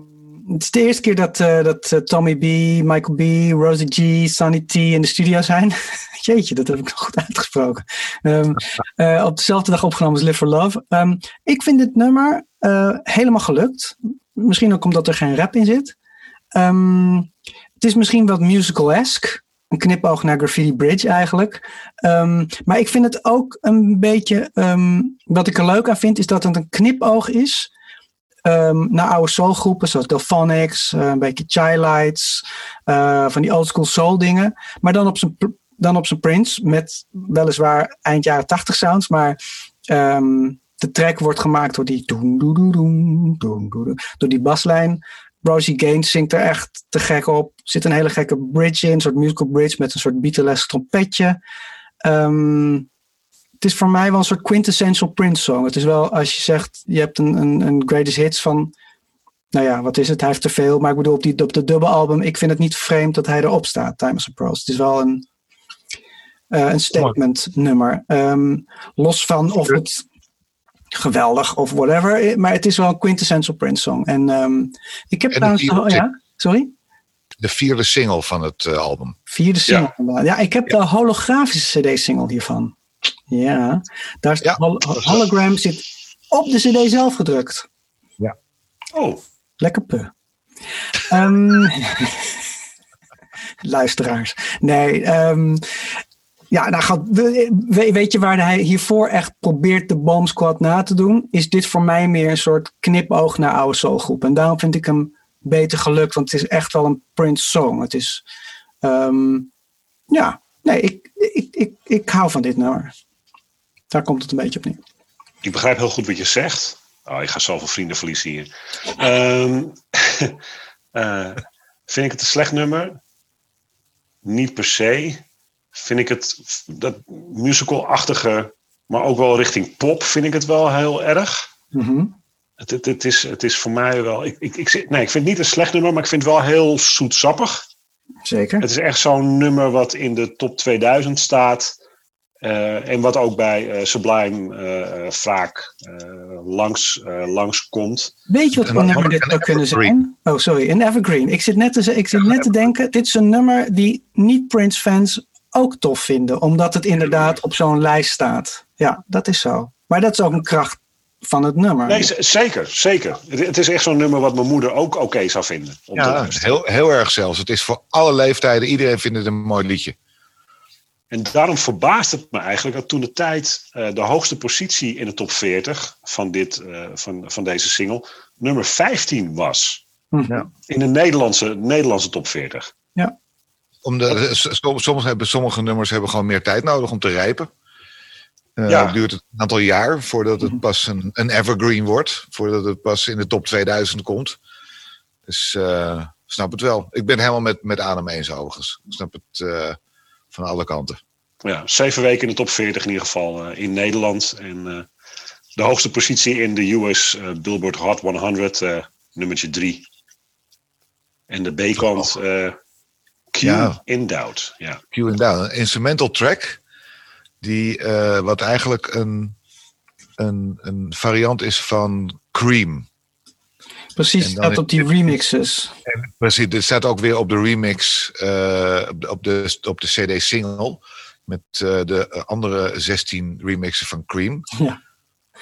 het is de eerste keer dat, eh, dat eh, Tommy B, Michael B, Rosie G, Sonny T in de studio zijn. Jeetje, dat heb ik nog goed uitgesproken. Ehm, eh, op dezelfde dag opgenomen als Live for Love. Ehm, ik vind dit nummer helemaal gelukt. Misschien ook omdat er geen rap in zit. Ehm, het is misschien wat musical-esque. Een knipoog naar Graffiti Bridge eigenlijk. Maar ik vind het ook een beetje. wat ik er leuk aan vind, is dat het een knipoog is. Ehm, naar oude soulgroepen zoals Delphonics, eh, een beetje Childlights, eh, van die oldschool soul dingen. Maar dan op zijn, dan op zijn Prince, met weliswaar eind jaren 80 sounds, maar ehm, de track wordt gemaakt door die, doen, doen, doen, doen, door die baslijn. Rosie Gaines zingt er echt te gek op. Zit een hele gekke bridge in, een soort musical bridge met een soort Beatles trompetje. Ehm, het is voor mij wel een soort quintessential Prince song. Het is wel, als je zegt, je hebt een, een, een greatest hits van, nou ja, wat is het? Hij heeft te veel. Maar ik bedoel, op, die, op de dubbelalbum, ik vind het niet vreemd dat hij erop staat, Timeless Pearls. Het is wel een, eh, een statement nummer. Ehm, los van of het geweldig of whatever, eh, maar het is wel een quintessential Prince song. En ehm, ik heb En trouwens, oh, ja, sorry? De vierde single van het eh, album. Vierde single. Ja, ja ik heb de holografische CD-single hiervan. Ja, daar is Ja. hologram zit op de CD zelf gedrukt. Oh, Lekker pu. Ehm, luisteraars. Nee, ehm, ja, nou, gaat- we- we- weet je waar hij hiervoor echt probeert de Bomb Squad na te doen? Is dit voor mij meer een soort knipoog naar oude soulgroep. En daarom vind ik hem beter gelukt, want het is echt wel een Prince song. Het is, ehm, ja, nee, ik, ik, ik, ik hou van dit nummer. Daar komt het een beetje op neer. ik begrijp heel goed wat je zegt. Oh, ik ga zoveel vrienden verliezen hier. Ehm, eh, vind ik het een slecht nummer? Niet per se. Vind ik het dat musical-achtige, maar ook wel richting pop, vind ik het wel heel erg. Mhm. Het, het, het, is, het is voor mij wel. Ik, ik, ik, zit- nee, ik vind het niet een slecht nummer, maar ik vind het wel heel zoetsappig. Zeker. Het is echt zo'n nummer wat in de top 2000 staat. Uh, en wat ook bij uh, Sublime uh, vaak langs, langs komt. Weet je wat voor nummer dit zou kunnen zijn? Oh, sorry, een evergreen. Ik zit net te, ik zit net te denken, dit is een nummer die niet Prince-fans ook tof vinden, omdat het inderdaad op zo'n lijst staat. Ja, dat is zo. Maar dat is ook een kracht van het nummer. Nee, zeker, zeker. Het is echt zo'n nummer wat mijn moeder ook oké zou vinden. Ja, heel, heel erg zelfs. Het is voor alle leeftijden, iedereen vindt het een mooi liedje. En daarom verbaast het me eigenlijk dat toen de tijd uh, de hoogste positie in de top 40 van, dit, uh, van, van deze single nummer 15 was. Ja. In de Nederlandse, Nederlandse top 40. Ja. Om de, sommige, hebben, sommige nummers hebben gewoon meer tijd nodig om te rijpen. Uh, ja. duurt het een aantal jaar voordat het pas een, een, evergreen wordt. Voordat het pas in de top 2000 komt. Dus uh, snap het wel. Ik ben helemaal met, met Adem eens overigens. Ik snap het uh, van alle kanten. Ja, zeven weken in de top 40 in ieder geval in Nederland. En de hoogste positie in de US Billboard Hot 100, nummertje 3. En de B-kant Q ja. in Doubt. Ja. Q in Doubt, een instrumental track die, uh, wat eigenlijk een, een, een variant is van Cream. Precies, staat op die remixes. En, precies, dit staat ook weer op de remix, uh, op, de, op de CD-single. Met uh, de andere 16 remixen van Cream. Ja.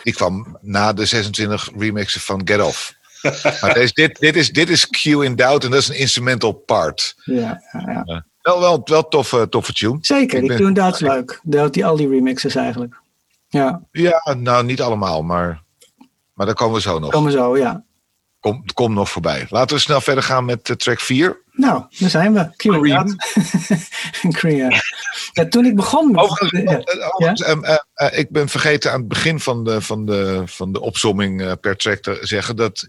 Die kwam na de 26 remixen van Get Off. maar deze, dit, dit, is, dit is Q in Doubt en dat is een instrumental part. Ja, ja, ja. Wel, wel, wel toffe, toffe tune. Zeker, die ben... tune dat is leuk. Die, die, al die remixes eigenlijk. Ja. ja, nou niet allemaal, maar, maar daar komen we zo nog. Komen we zo, ja. Kom, kom nog voorbij. Laten we snel verder gaan met uh, track 4. Nou, daar zijn we. Cream. Cream. Ja, toen ik begon. Overigens, ja. overigens uh, uh, ik ben vergeten aan het begin van de, van de, van de opzomming per track te zeggen dat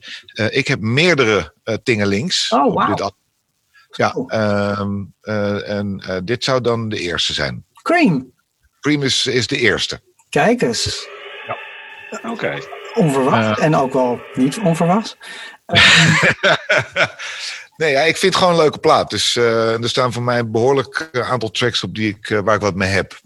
ik heb meerdere tingelings oh, wow. op dit ja, uh, uh, en uh, dit zou dan de eerste zijn. Cream. Cream is, is de eerste. Kijk eens. Ja. Oké. Okay. Onverwacht en ook wel niet onverwacht. nee, ja, ik vind het gewoon een leuke plaat. Dus er staan voor mij een behoorlijk aantal tracks op die ik, waar ik wat mee heb.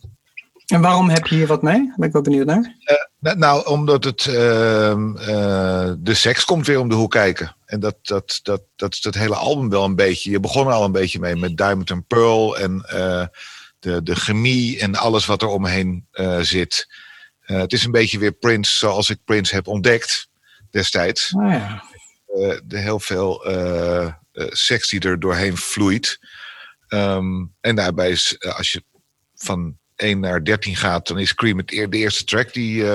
En waarom heb je hier wat mee? Ben ik wel benieuwd naar. Uh, nou, omdat het, uh, uh, de seks komt weer om de hoek kijken. En dat, dat, dat, dat is het hele album wel een beetje. Je begon er al een beetje mee met Diamond and Pearl en de, de chemie en alles wat er omheen zit. het is een beetje weer Prince zoals ik Prince heb ontdekt destijds. Oh ja. de heel veel seks die er doorheen vloeit. Um, en daarbij is, als je van 1 naar 13 gaat, dan is Cream het de eerste track die,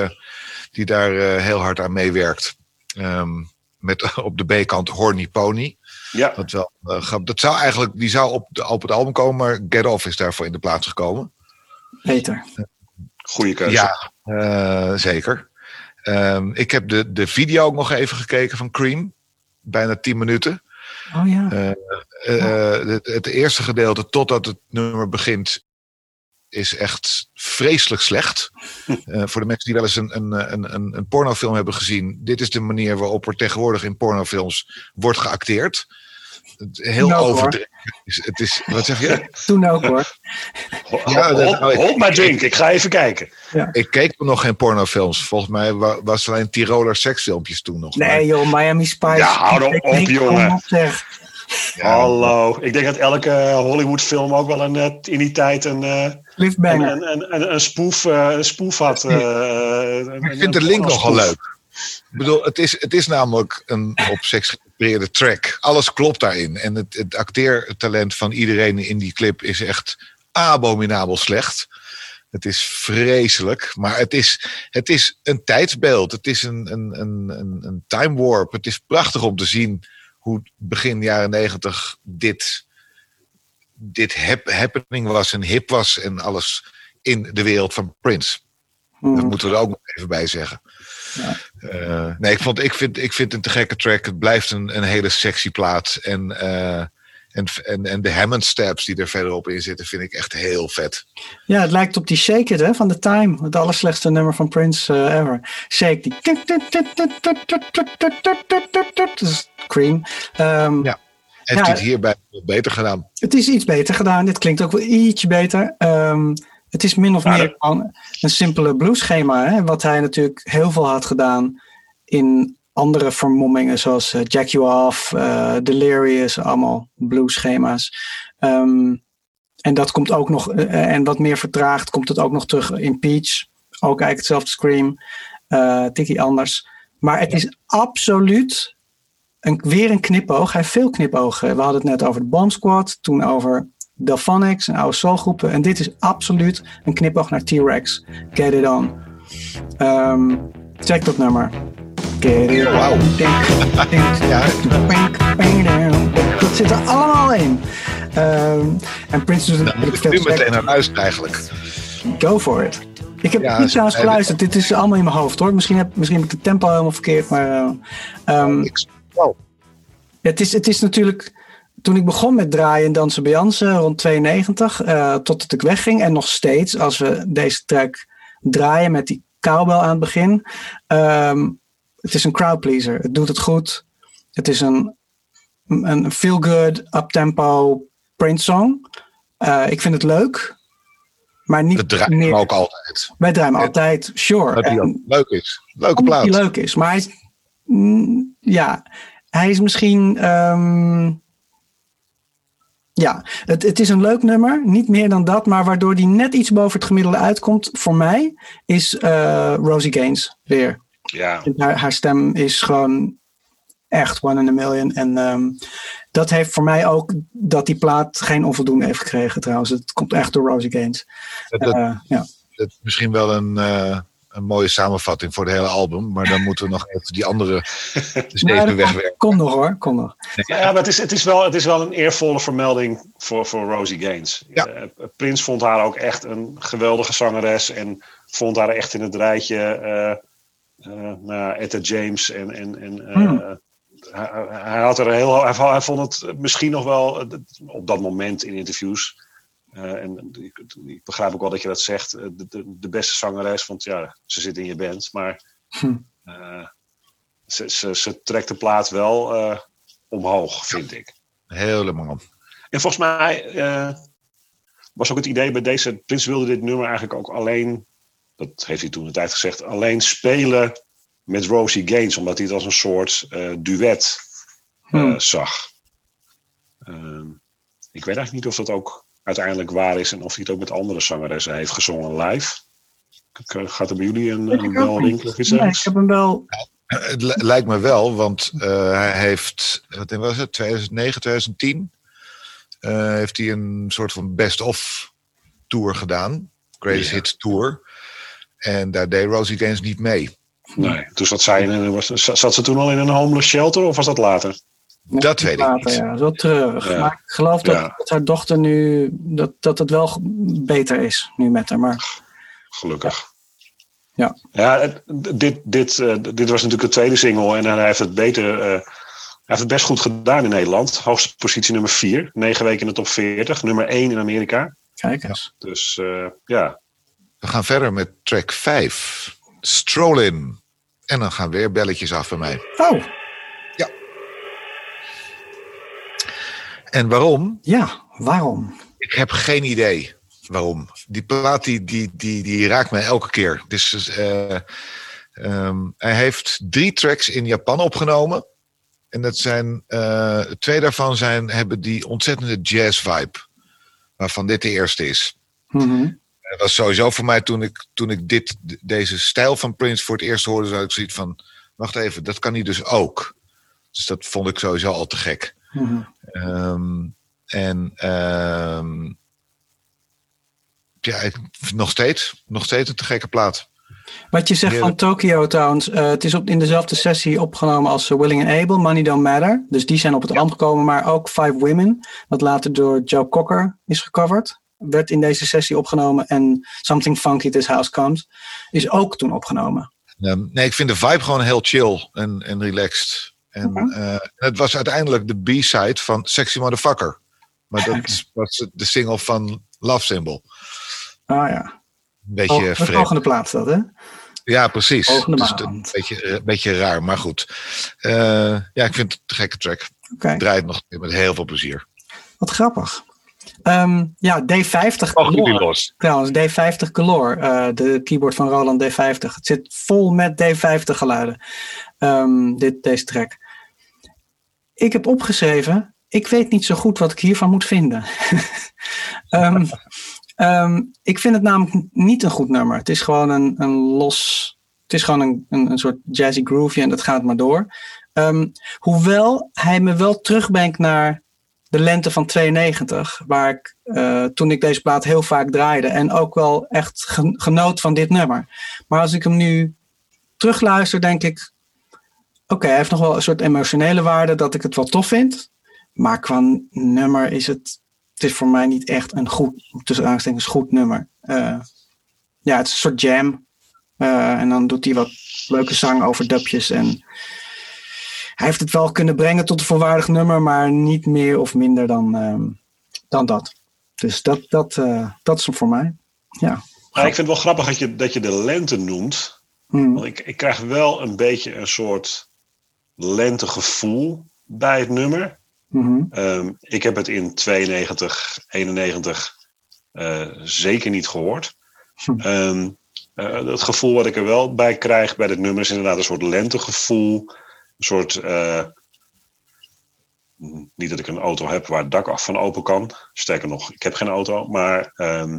die daar heel hard aan meewerkt. Um, met op de B-kant Horny Pony. Ja. Dat, wel, uh, dat zou eigenlijk, die zou op, de, op het album komen, maar Get Off is daarvoor in de plaats gekomen. Beter. Goeie keuze. Ja, zeker. Um, ik heb de, de video ook nog even gekeken van Cream. Bijna 10 minuten. Oh ja. Oh. Het, het eerste gedeelte, totdat het nummer begint, is echt vreselijk slecht. Uh, voor de mensen die wel eens een, een, een, een, een pornofilm hebben gezien. Dit is de manier waarop er tegenwoordig in pornofilms wordt geacteerd. Heel overdreven. Het is, wat zeg je? Toen ook hoor. Ja, dat, nou, Hold my drink, ik ga even kijken. Ja. Ik keek nog geen pornofilms. Volgens mij was het alleen Tiroler seksfilmpjes toen nog. Nee joh, Miami Spice. Ja, hou op, jongen. Ja, Hallo. Ik denk dat elke Hollywood-film ook wel een, in die tijd een, een, een, een, een, spoef, een spoef had. ik vind de link nogal leuk. Ik bedoel, het is, het is namelijk een op seks geïnspireerde track. Alles klopt daarin. En het, het acteertalent van iedereen in die clip is echt abominabel slecht. Het is vreselijk, maar het is, het is een tijdsbeeld. Het is een, een, een, een time warp. Het is prachtig om te zien hoe begin jaren negentig dit, dit happening was en hip was en alles in de wereld van Prince. Mm. Dat moeten we er ook nog even bij zeggen. Ja. Uh, nee, ik, vond, ik, vind, ik vind het een te gekke track. Het blijft een, een hele sexy plaat. En, uh, en, en, en de Hammond steps die er verderop in zitten, vind ik echt heel vet. Ja, het lijkt op die Shake It hè, van The Time. Het allerslechtste nummer van Prince uh, ever. Shake die. Dus Cream. Um, ja. Heeft ja, hij het hierbij beter gedaan? Het is iets beter gedaan. Dit klinkt ook wel ietsje beter. Um, Het is min of Maar meer een simpele blueschema. Hè? Wat hij natuurlijk heel veel had gedaan in andere vermommingen. Zoals eh, Jack You Off, eh, Delirious. Allemaal blueschema's. Ehm, en dat komt ook nog, eh, en wat meer vertraagd, komt het ook nog terug in Peach. Ook eigenlijk hetzelfde Scream. tikkie anders. Maar het is absoluut een, weer een knipoog. Hij heeft veel knipogen. We hadden het net over de Bomb Squad. Toen over Delphonics en oude soulgroepen. En dit is absoluut een knipoog naar T-Rex. Get it on. Ehm, check dat nummer. Get it. Dink, dink, Ja. dink. Dat zit er allemaal in. Ehm, en Prince doet natuurlijk moet ik nu meteen naar huis eigenlijk. Go for it. Ik heb Ja, niet trouwens geluisterd. Dit is allemaal in mijn hoofd hoor. Misschien heb, misschien heb ik de tempo helemaal verkeerd. Maar eh, ehm, oh, het, is, het is natuurlijk. Toen ik begon met draaien en dansen bij Jansen rond 92, eh totdat ik wegging. En nog steeds, als we deze track draaien met die cowbell aan het begin. ehm, het is een crowdpleaser. Het doet het goed. Het is een, een feel-good, up-tempo Prince song. Eh, ik vind het leuk. Maar niet het draait me meer. ook altijd. Wij draaien hem altijd, sure. Dat die En- leuk is. Leuke plaat. leuk is. Maar hij is, mm, ja, hij is misschien, ehm, ja, het, het is een leuk nummer, niet meer dan dat, maar waardoor hij net iets boven het gemiddelde uitkomt, voor mij, is eh, Rosie Gaines weer. Ja, Haar, haar stem is gewoon echt one in a million. En ehm, dat heeft voor mij ook dat die plaat geen onvoldoende heeft gekregen trouwens. Het komt echt door Rosie Gaines. Dat, dat, Eh, ja. dat is misschien wel een, eh, een mooie samenvatting voor het hele album. Maar dan moeten we nog even die andere steven dat wegwerken. Kom nog hoor, kom nog. ja maar het is, het, is wel, het is wel een eervolle vermelding voor, voor Rosie Gaines. Ja. Eh, Prins vond haar ook echt een geweldige zangeres en vond haar echt in het rijtje eh eh, nou, Etta James. En, en, en, eh, Hmm. hij, hij had er heel, hij, hij vond het misschien nog wel eh, op dat moment in interviews. eh, en ik, ik begrijp ook wel dat je dat zegt, de, de, de beste zangeres, want ja, ze zit in je band. Maar Hm. eh, ze, ze, ze trekt de plaat wel eh, omhoog, vind ik. Helemaal. En volgens mij eh, was ook het idee bij deze. Prins wilde dit nummer eigenlijk ook alleen. Dat heeft hij toen de tijd gezegd. Alleen spelen met Rosie Gaines. Omdat hij het als een soort eh, duet eh, Hmm. zag. Ehm, ik weet eigenlijk niet of dat ook uiteindelijk waar is. En of hij het ook met andere zangeressen heeft gezongen live. K- Gaat er bij jullie een, een bel rinkelen Nee, ik heb hem wel Eh, Het li- lijkt me wel, want eh, hij heeft, wat was het, 2009, 2010, eh, heeft hij een soort van best-of tour gedaan. Greatest Ja. Hits Tour. En daar deed Rosie Gaines niet mee. Nee. Dus wat zei was- Zat ze toen al in een homeless shelter of was dat later? Dat weet ik later, niet. Ja. Maar ik geloof dat, Ja. dat haar dochter nu, dat, dat het wel beter is nu met haar. Maar Gelukkig. Ja. Ja, dit, dit, eh, dit was natuurlijk de tweede single en hij heeft het beter. eh, hij heeft het best goed gedaan in Nederland. Hoogste positie nummer 4. Negen weken in de top 40. Nummer 1 in Amerika. kijk eens. Dus eh, ja. We gaan verder met track 5. Stroll in. En dan gaan weer belletjes af bij mij. Oh, En waarom? ja, waarom? Ik heb geen idee waarom. Die plaat die, die, die, die raakt mij elke keer. Dus, eh, ehm, hij heeft drie tracks in Japan opgenomen. En dat zijn, eh, twee daarvan zijn, hebben die ontzettende jazz vibe. Waarvan dit de eerste is. Mhm. Het was sowieso voor mij toen ik, toen ik dit, deze stijl van Prince voor het eerst hoorde, zou ik zoiets van: wacht even, dat kan hij dus ook. Dus dat vond ik sowieso al te gek. Mhm. Ehm, en ehm, ja, ik, nog steeds, nog steeds een te gekke plaat. Wat je zegt van. Tokyo trouwens, eh, het is op, in dezelfde sessie opgenomen als eh, Willing and Able, Money Don't Matter. Dus die zijn op het album gekomen, maar ook Five Women, wat later door Joe Cocker is gecoverd. Werd in deze sessie opgenomen en Something Funky This House Comes is ook toen opgenomen. Nee, ik vind de vibe gewoon heel chill en, en relaxed. En eh, het was uiteindelijk de B-side van Sexy Motherfucker. Maar dat was de single van Love Symbol. Ah ja, Een beetje de vreemd. volgende plaats dat hè? Ja, precies. Volgende Dus een beetje, een beetje raar, maar goed. Eh, ja, ik vind het een gekke track. Oké, Ik draai het nog met heel veel plezier. wat grappig. Ehm, ja, D50 Mag die Galore. los? Trouwens, D50 Galore. eh, de keyboard van Roland D50. Het zit vol met D50 geluiden. Ehm, dit, deze track. Ik heb opgeschreven. Ik weet niet zo goed wat ik hiervan moet vinden. Ehm, ik vind het namelijk niet een goed nummer. Het is gewoon een, een los. Het is gewoon een, een, een soort jazzy groove en dat gaat maar door. Hoewel hij me wel terugbrengt naar de lente van 92, waar ik eh, toen ik deze plaat heel vaak draaide en ook wel echt gen- genoot van dit nummer. Maar als ik hem nu terugluister, denk ik: oké, hij heeft nog wel een soort emotionele waarde dat ik het wel tof vind. Maar qua nummer is het, het is voor mij niet echt een goed, tussen aanstekens goed nummer. Eh, ja, het is een soort jam. Eh, en dan doet hij wat leuke zang over dubjes en hij heeft het wel kunnen brengen tot een volwaardig nummer, maar niet meer of minder dan, ehm, dan dat. Dus dat, dat, eh, dat is hem voor mij. Ja. Maar ik vind het wel grappig dat je, dat je de lente noemt. Hmm. Want ik, ik krijg wel een beetje een soort lentegevoel bij het nummer. Mhm. Ehm, ik heb het in 92, 91 eh, zeker niet gehoord. Eh, het gevoel wat ik er wel bij krijg bij dit nummer is inderdaad een soort lentegevoel. Een soort. eh, niet dat ik een auto heb waar het dak af van open kan. Sterker nog, ik heb geen auto. Maar ehm,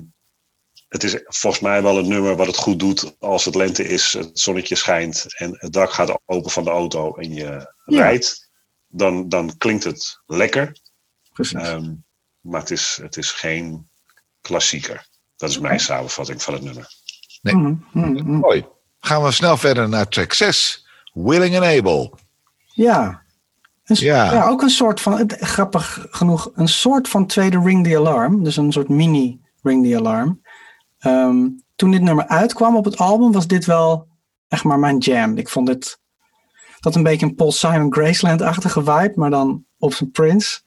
het is volgens mij wel een nummer wat het goed doet als het lente is, het zonnetje schijnt en het dak gaat open van de auto en je Ja. rijdt. Dan, dan klinkt het lekker. Precies. Ehm, maar het is, het is geen klassieker. Dat is mijn samenvatting van het nummer. nee. Mhm, mhm, mhm. Mooi. Gaan we snel verder naar track 6. Willing and Able. Ja. Een Ja. ja. ook een soort van, grappig genoeg, een soort van tweede Ring the Alarm. Dus een soort mini Ring the Alarm. Ehm, toen dit nummer uitkwam op het album, was dit wel echt maar mijn jam. Ik vond het, dat een beetje een Paul Simon Graceland-achtige vibe, maar dan op zijn Prince.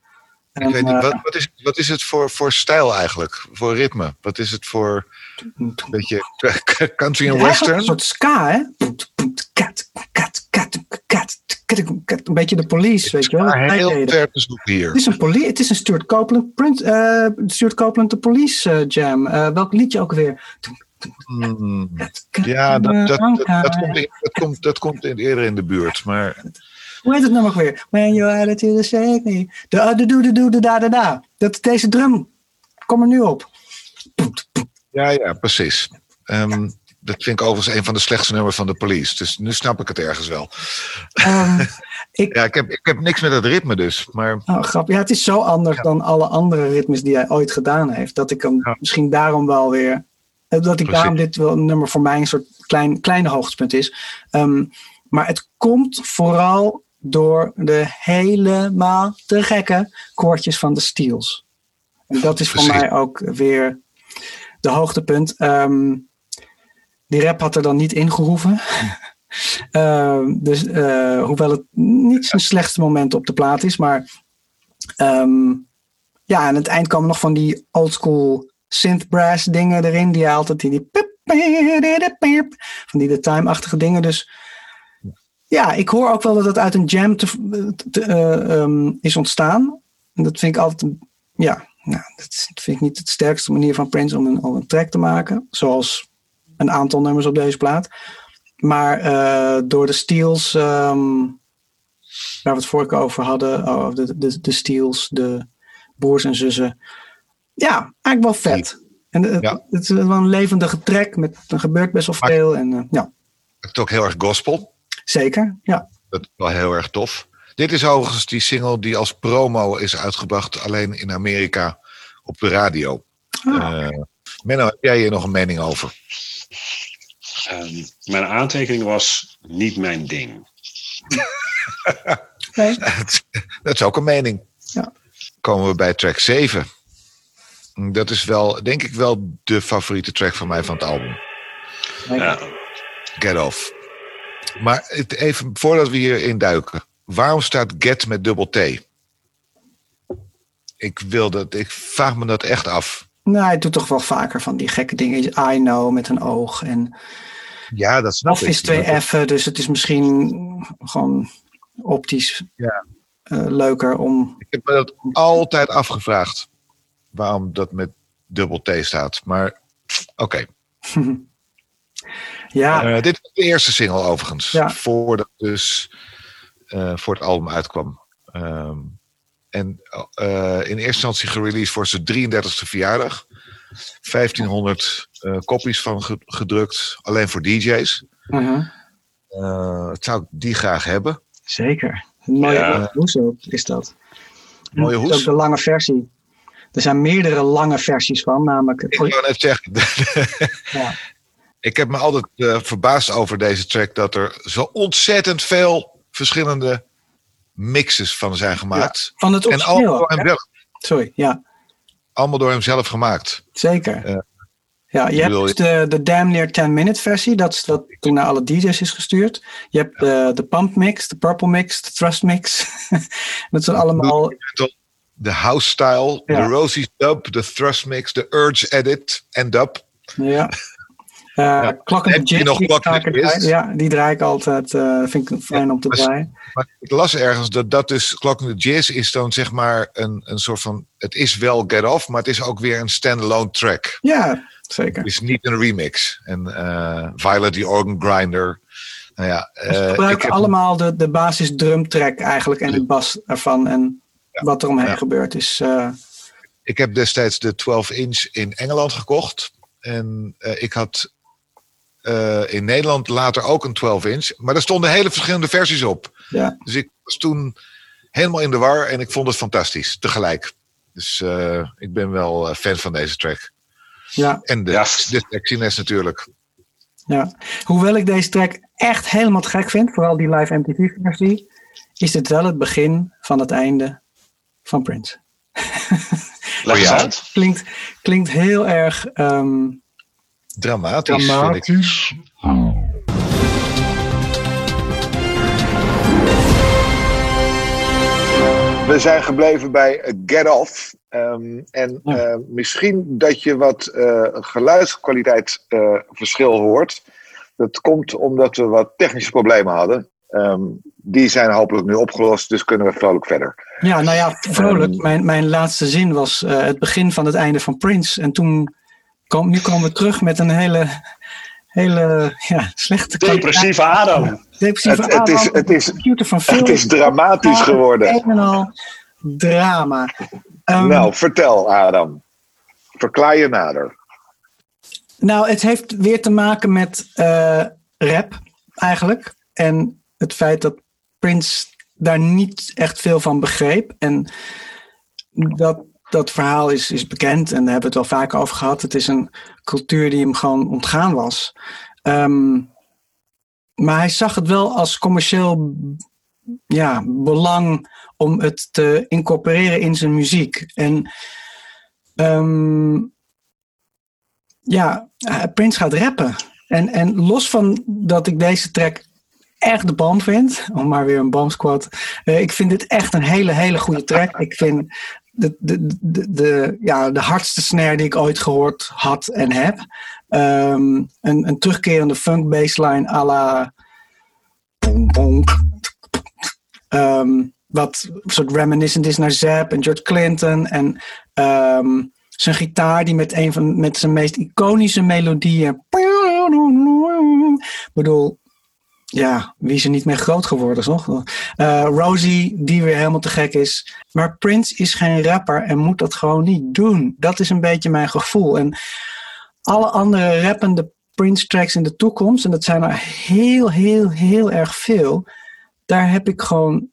Ik weet niet, eh, wat, wat, is, wat is het voor, voor stijl eigenlijk? Voor ritme? Wat is het voor een beetje country en western? Een soort ska, hè? Kat, kat, kat, kat, kat. Een beetje de police, weet je wel? Heel ver te zoeken hier. Het is een, poli het is een Stuart Copeland, Prince, eh, Stuart Copeland de Police eh, Jam. Eh, welk liedje ook weer? Hmm. Ja, dat, dat, dat, dat, komt, in- dat, komt, dat komt in, eerder in de buurt. Maar Hoe heet het ook weer? When your attitude is shake me. De uh, de doe de doe de da da da. Dat, deze drum. Kom er nu op. ja, ja, precies. Ehm, dat vind ik overigens een van de slechtste nummers van de police. Dus nu snap ik het ergens wel. Ik, Ja, ik heb, ik heb niks met het ritme dus. Maar oh, grap. Ja, het is zo anders dan alle andere ritmes die hij ooit gedaan heeft. Dat ik hem Ja. misschien daarom wel weer. eh, Dat ik Precies. daarom dit wel nummer voor mij een soort klein, kleine hoogtepunt is. Ehm, maar het komt vooral door de helemaal te gekke koortjes van de Steels. En dat is voor Precies. mij ook weer de hoogtepunt. Ehm, die rap had er dan niet in gehoeven. Ehm, dus eh, hoewel het niet zijn slechtste moment op de plaat is, maar ehm, ja, aan het eind komen nog van die oldschool synth brass dingen erin, die altijd die, die pip, van die de time-achtige dingen. Dus ja, ik hoor ook wel dat het uit een jam te, te- eh, ehm, is ontstaan. En dat vind ik altijd, ja, nou, dat vind ik niet het sterkste manier van Prince om een, om een track te maken. Zoals een aantal nummers op deze plaat. Maar eh, door de Steels, ehm, waar we het vorige over hadden, oh, de, de, de Steels, de broers en zussen. Ja, eigenlijk wel vet. En het, Ja. het is wel een levendige track, met, er gebeurt best wel Maar- veel. En, eh, ja, het is ook heel erg gospel. zeker. Ja. Dat is wel heel erg tof. Dit is overigens die single die als promo is uitgebracht alleen in Amerika op de radio. Ah, Eh, Menno, heb jij hier nog een mening over? Ehm, mijn aantekening was niet mijn ding. nee. Dat is ook een mening. Ja. Komen we bij track 7. Dat is wel, denk ik wel, de favoriete track van mij van het album. Ja, Get Off. Maar even voordat we hierin duiken. Waarom staat Get met dubbel T? Ik, wil dat, ik vraag me dat echt af. Nou, hij doet toch wel vaker van die gekke dingen. I know met een oog. En Ja, dat snap of ik. is twee F'en, dus het is misschien gewoon optisch Ja. eh, leuker om. Ik heb me dat altijd afgevraagd. waarom dat met dubbel T staat. Maar oké. ja. Eh, dit is de eerste single overigens. Ja. Voordat dus eh, voor het album uitkwam. Ehm, en eh, in eerste instantie gereleased voor zijn 33ste verjaardag. 1500 eh copies van ge- gedrukt. Alleen voor DJ's. Mhm. Eh, het zou ik die graag hebben. Zeker. Een mooie Ja. hoes ook, is dat. Mooie Het is hoes. ook de lange versie. Er zijn meerdere lange versies van, namelijk... Ik wil net zeggen. Ja. Ik heb me altijd verbaasd over deze track dat er zo ontzettend veel verschillende mixes van zijn gemaakt. Van het en allemaal origineel. door, hem hè? zelf, Sorry, ja, allemaal door hem zelf gemaakt. zeker. Ja. ja, je hebt dus de, de Damn Near 10 Minute versie. Dat is wat toen naar alle DJ's is gestuurd. Je hebt de, de Pump Mix, de Purple Mix, de Thrust Mix. dat zijn allemaal... De house style, Ja. de Rosie's dub, de thrust mix, de urge edit en dub. Ja. Je Jizz, nog die Ja, die draai ik altijd. eh, vind ik fijn om te draaien. Maar ik las ergens dat dat dus, the Jazz is dan zeg maar een, een soort van, het is wel Get Off, maar het is ook weer een standalone track. Ja, zeker. Het is niet een remix. En eh Violet the Organ Grinder. Nou ja, eh, gebruiken allemaal de, de basis drumtrack eigenlijk en de bas ervan. En Ja. wat er omheen Ja. gebeurt is... eh, Ik heb destijds de 12 inch in Engeland gekocht. En eh, ik had eh, in Nederland later ook een 12 inch. Maar daar stonden hele verschillende versies op. ja. Dus ik was toen helemaal in de war en ik vond het fantastisch tegelijk. Dus eh, ik ben wel eh, fan van deze track. Ja, En de, Ja. de sexiness natuurlijk. ja. Hoewel ik deze track echt helemaal te gek vind, vooral die live MTV-versie, is dit wel het begin van het einde van Prince. Leg eens uit. Klinkt, klinkt heel erg ehm, Dramatisch. We zijn gebleven bij eh, Get Off. Ehm, en eh, misschien dat je wat eh geluidskwaliteitsverschil hoort. Dat komt omdat we wat technische problemen hadden. Ehm, die zijn hopelijk nu opgelost, dus kunnen we vrolijk verder. Ja, nou ja, vrolijk. Ehm. Mijn, mijn laatste zin was eh, het begin van het einde van Prince. En toen, kwam, nu komen we terug met een hele, hele ja, slechte Depressieve Adam. depressieve Het- het is- het is- computer van. Het is dramatisch geworden. Een en al drama. Ehm, Nou, vertel Adam. Verklaar je nader. Nou, het heeft weer te maken met eh, rap eigenlijk. En het feit dat Prince daar niet echt veel van begreep. En dat, dat verhaal is, is bekend en daar hebben we het wel vaker over gehad. Het is een cultuur die hem gewoon ontgaan was. Ehm, maar hij zag het wel als commercieel ja, belang om het te incorporeren in zijn muziek. En ehm, ja, eh, Prince gaat rappen. En, en los van dat ik deze track echt de bom vind, om maar weer een bombsquad. Uh, ik vind dit echt een hele, hele goede track. Ik vind de, de, de, ja, de hardste snare die ik ooit gehoord had en heb. Um, een, een terugkerende funk bassline à la... Um, wat soort reminiscent is naar Zapp en George Clinton. En um, zijn gitaar die met een van met zijn meest iconische melodieën. Ik bedoel, ja, wie is er niet meer groot geworden, toch? Uh, Rosie, die weer helemaal te gek is. Maar Prince is geen rapper en moet dat gewoon niet doen. Dat is een beetje mijn gevoel. En alle andere rappende Prince tracks in de toekomst, en dat zijn er heel, heel, heel erg veel. Daar heb ik gewoon,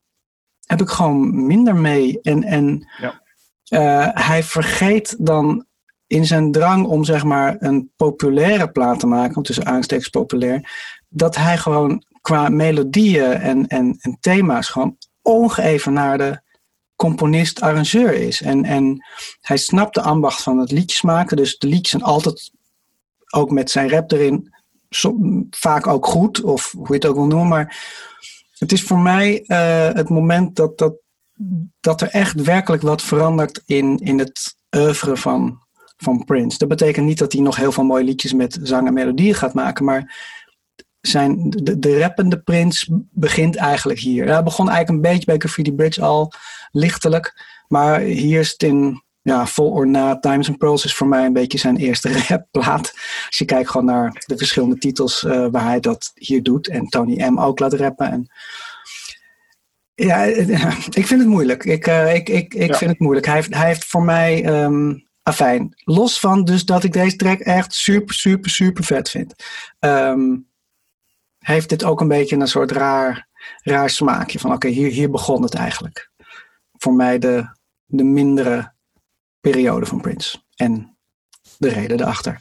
heb ik gewoon minder mee. En, en ja. uh, hij vergeet dan in zijn drang om zeg maar een populaire plaat te maken, tussen aanstekens populair, dat hij gewoon qua melodieën en, en, en thema's gewoon ongeëvenaarde componist-arrangeur is. En, en hij snapt de ambacht van het liedjes maken, dus de liedjes zijn altijd ook met zijn rap erin, vaak ook goed, of hoe je het ook wil noemen, maar het is voor mij uh, het moment dat, dat, dat er echt werkelijk wat verandert in, in het oeuvre van, van Prince. Dat betekent niet dat hij nog heel veel mooie liedjes met zang en melodieën gaat maken, maar zijn, de, de rappende Prince begint eigenlijk hier. Hij begon eigenlijk een beetje bij Graffiti Bridge al lichtelijk, maar hier is het in ja, Vol or Not, Diamonds and Pearls is voor mij een beetje zijn eerste rapplaat. Als je kijkt gewoon naar de verschillende titels uh, waar hij dat hier doet. En Tony M ook laat rappen. En ja, ik vind het moeilijk. Ik, uh, ik, ik, ik ja. vind het moeilijk. Hij heeft, hij heeft voor mij, um, afijn, los van dus dat ik deze track echt super, super, super vet vind. Um, heeft dit ook een beetje een soort raar, raar smaakje van oké, okay, hier, hier begon het eigenlijk. Voor mij de, de mindere periode van Prince. En de reden erachter.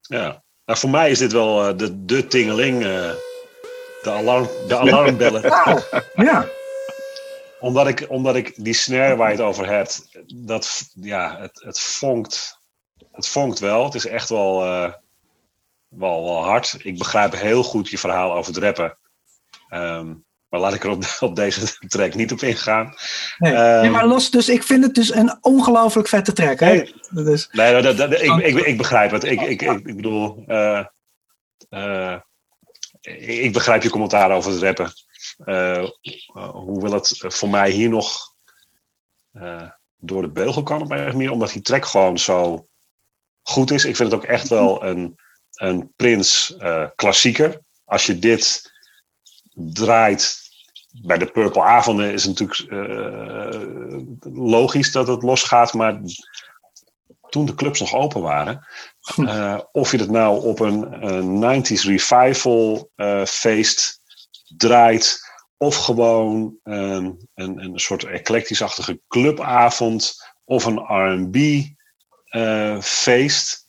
Ja, nou, voor mij is dit wel uh, de, de tingeling. Uh, de, alarm, de alarmbellen. ja. Omdat ik, omdat ik die snare waar je het over hebt, dat, ja, het, het vonkt. Het vonkt wel. Het is echt wel, uh, wel, wel hard. Ik begrijp heel goed je verhaal over het rappen. Um, maar laat ik er op, op, deze track niet op ingaan. Nee, um, nee, maar los, dus ik vind het dus een ongelooflijk vette track. Hè? Nee, dus. nee dat, dat, ik, ik, ik, begrijp het. Ik, ik, ik, bedoel, uh, uh, ik begrijp je commentaar over het rappen. Uh, hoewel het voor mij hier nog door de beugel kan op manier, omdat die track gewoon zo goed is. Ik vind het ook echt wel een, een Prins klassieker. Als je dit draait. Bij de Purple Avonden is het natuurlijk uh, logisch dat het losgaat, maar toen de clubs nog open waren, uh, of je het nou op een, een 90s revival uh, feest draait, of gewoon um, een, een soort eclectisch-achtige clubavond, of een RB feest,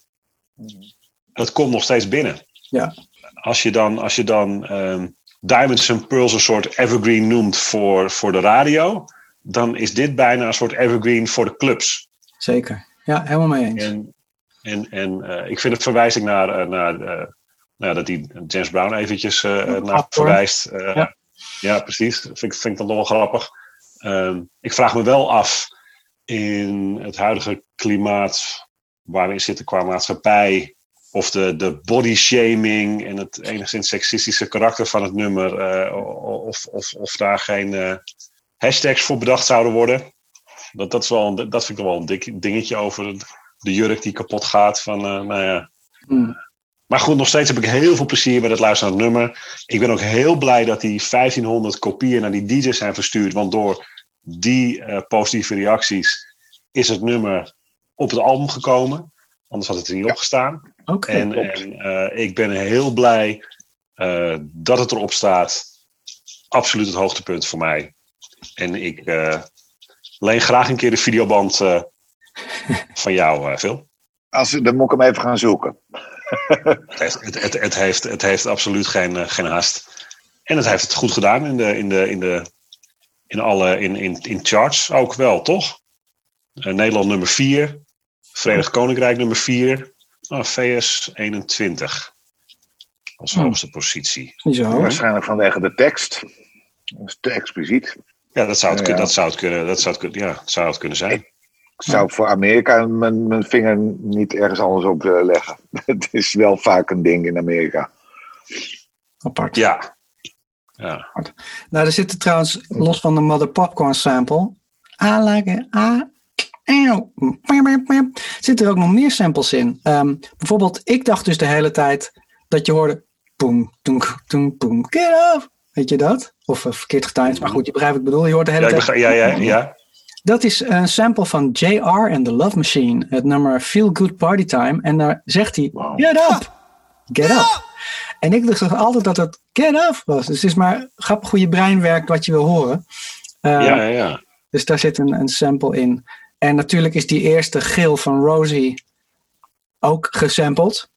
het komt nog steeds binnen. Ja. Als je dan, als je dan um, Diamonds and Pearls een soort evergreen noemt voor, voor de radio, dan is dit bijna een soort evergreen voor de clubs. Zeker, ja, helemaal mee eens. En, en, en uh, ik vind het verwijzing naar, uh, naar uh, nou, dat die James Brown eventjes naar verwijst. Ja. ja. precies. Dat vind, vind ik dan nog wel grappig. Ehm, ik vraag me wel af in het huidige klimaat waar we zitten qua maatschappij of de, de body shaming en het enigszins seksistische karakter van het nummer, uh, of, of, of daar geen uh, hashtags voor bedacht zouden worden. Dat, dat, is wel een, dat vind ik wel een dik dingetje over de jurk die kapot gaat. Van, uh, nou ja. Mm. Maar goed, nog steeds heb ik heel veel plezier met het luisteren naar het nummer. Ik ben ook heel blij dat die 1500 kopieën naar die DJ's zijn verstuurd. Want door die positieve reacties is het nummer op het album gekomen. Anders had het er niet ja. opgestaan. Okay, en en uh, ik ben heel blij uh, dat het erop staat. Absoluut het hoogtepunt voor mij. En ik uh, leen graag een keer de videoband van jou, Phil. Als, dan moet ik hem even gaan zoeken. het, heeft, het, het, het, heeft, het heeft absoluut geen, geen haast. En het heeft het goed gedaan in, de, in, de, in, de, in alle in, in, in charts ook wel, toch? Nederland nummer 4. Verenigd Koninkrijk nummer 4. Oh, VS 21 als oh. hoogste positie. Zo. Waarschijnlijk vanwege de tekst. Dat is te expliciet. Ja, dat zou het, ja. dat zou het, kunnen, dat zou het, ja, zou het kunnen zijn. Ik zou voor Amerika mijn, mijn vinger niet ergens anders op uh, leggen. Het is wel vaak een ding in Amerika. Apart. Ja. ja. Nou, er zitten trouwens, los van de Mother Popcorn sample, it, I Zitten er ook nog meer samples in? Um, bijvoorbeeld, ik dacht dus de hele tijd dat je hoorde. Boom, boom, boom, boom, get off. Weet je dat? Of uh, verkeerd getimed, maar goed, je begrijpt wat ik bedoel. Je hoort de hele ja, tijd. Ja, ja, ja. Dat is een sample van JR en The Love Machine. Het nummer Feel Good Party Time. En daar zegt hij: wow. Get up! Get up! En ik dacht altijd dat het get up was. Dus het is maar grappig hoe je brein werkt wat je wil horen. Ja, ja, ja. Dus daar zit een, een sample in. En natuurlijk is die eerste gil van Rosie ook gesampled.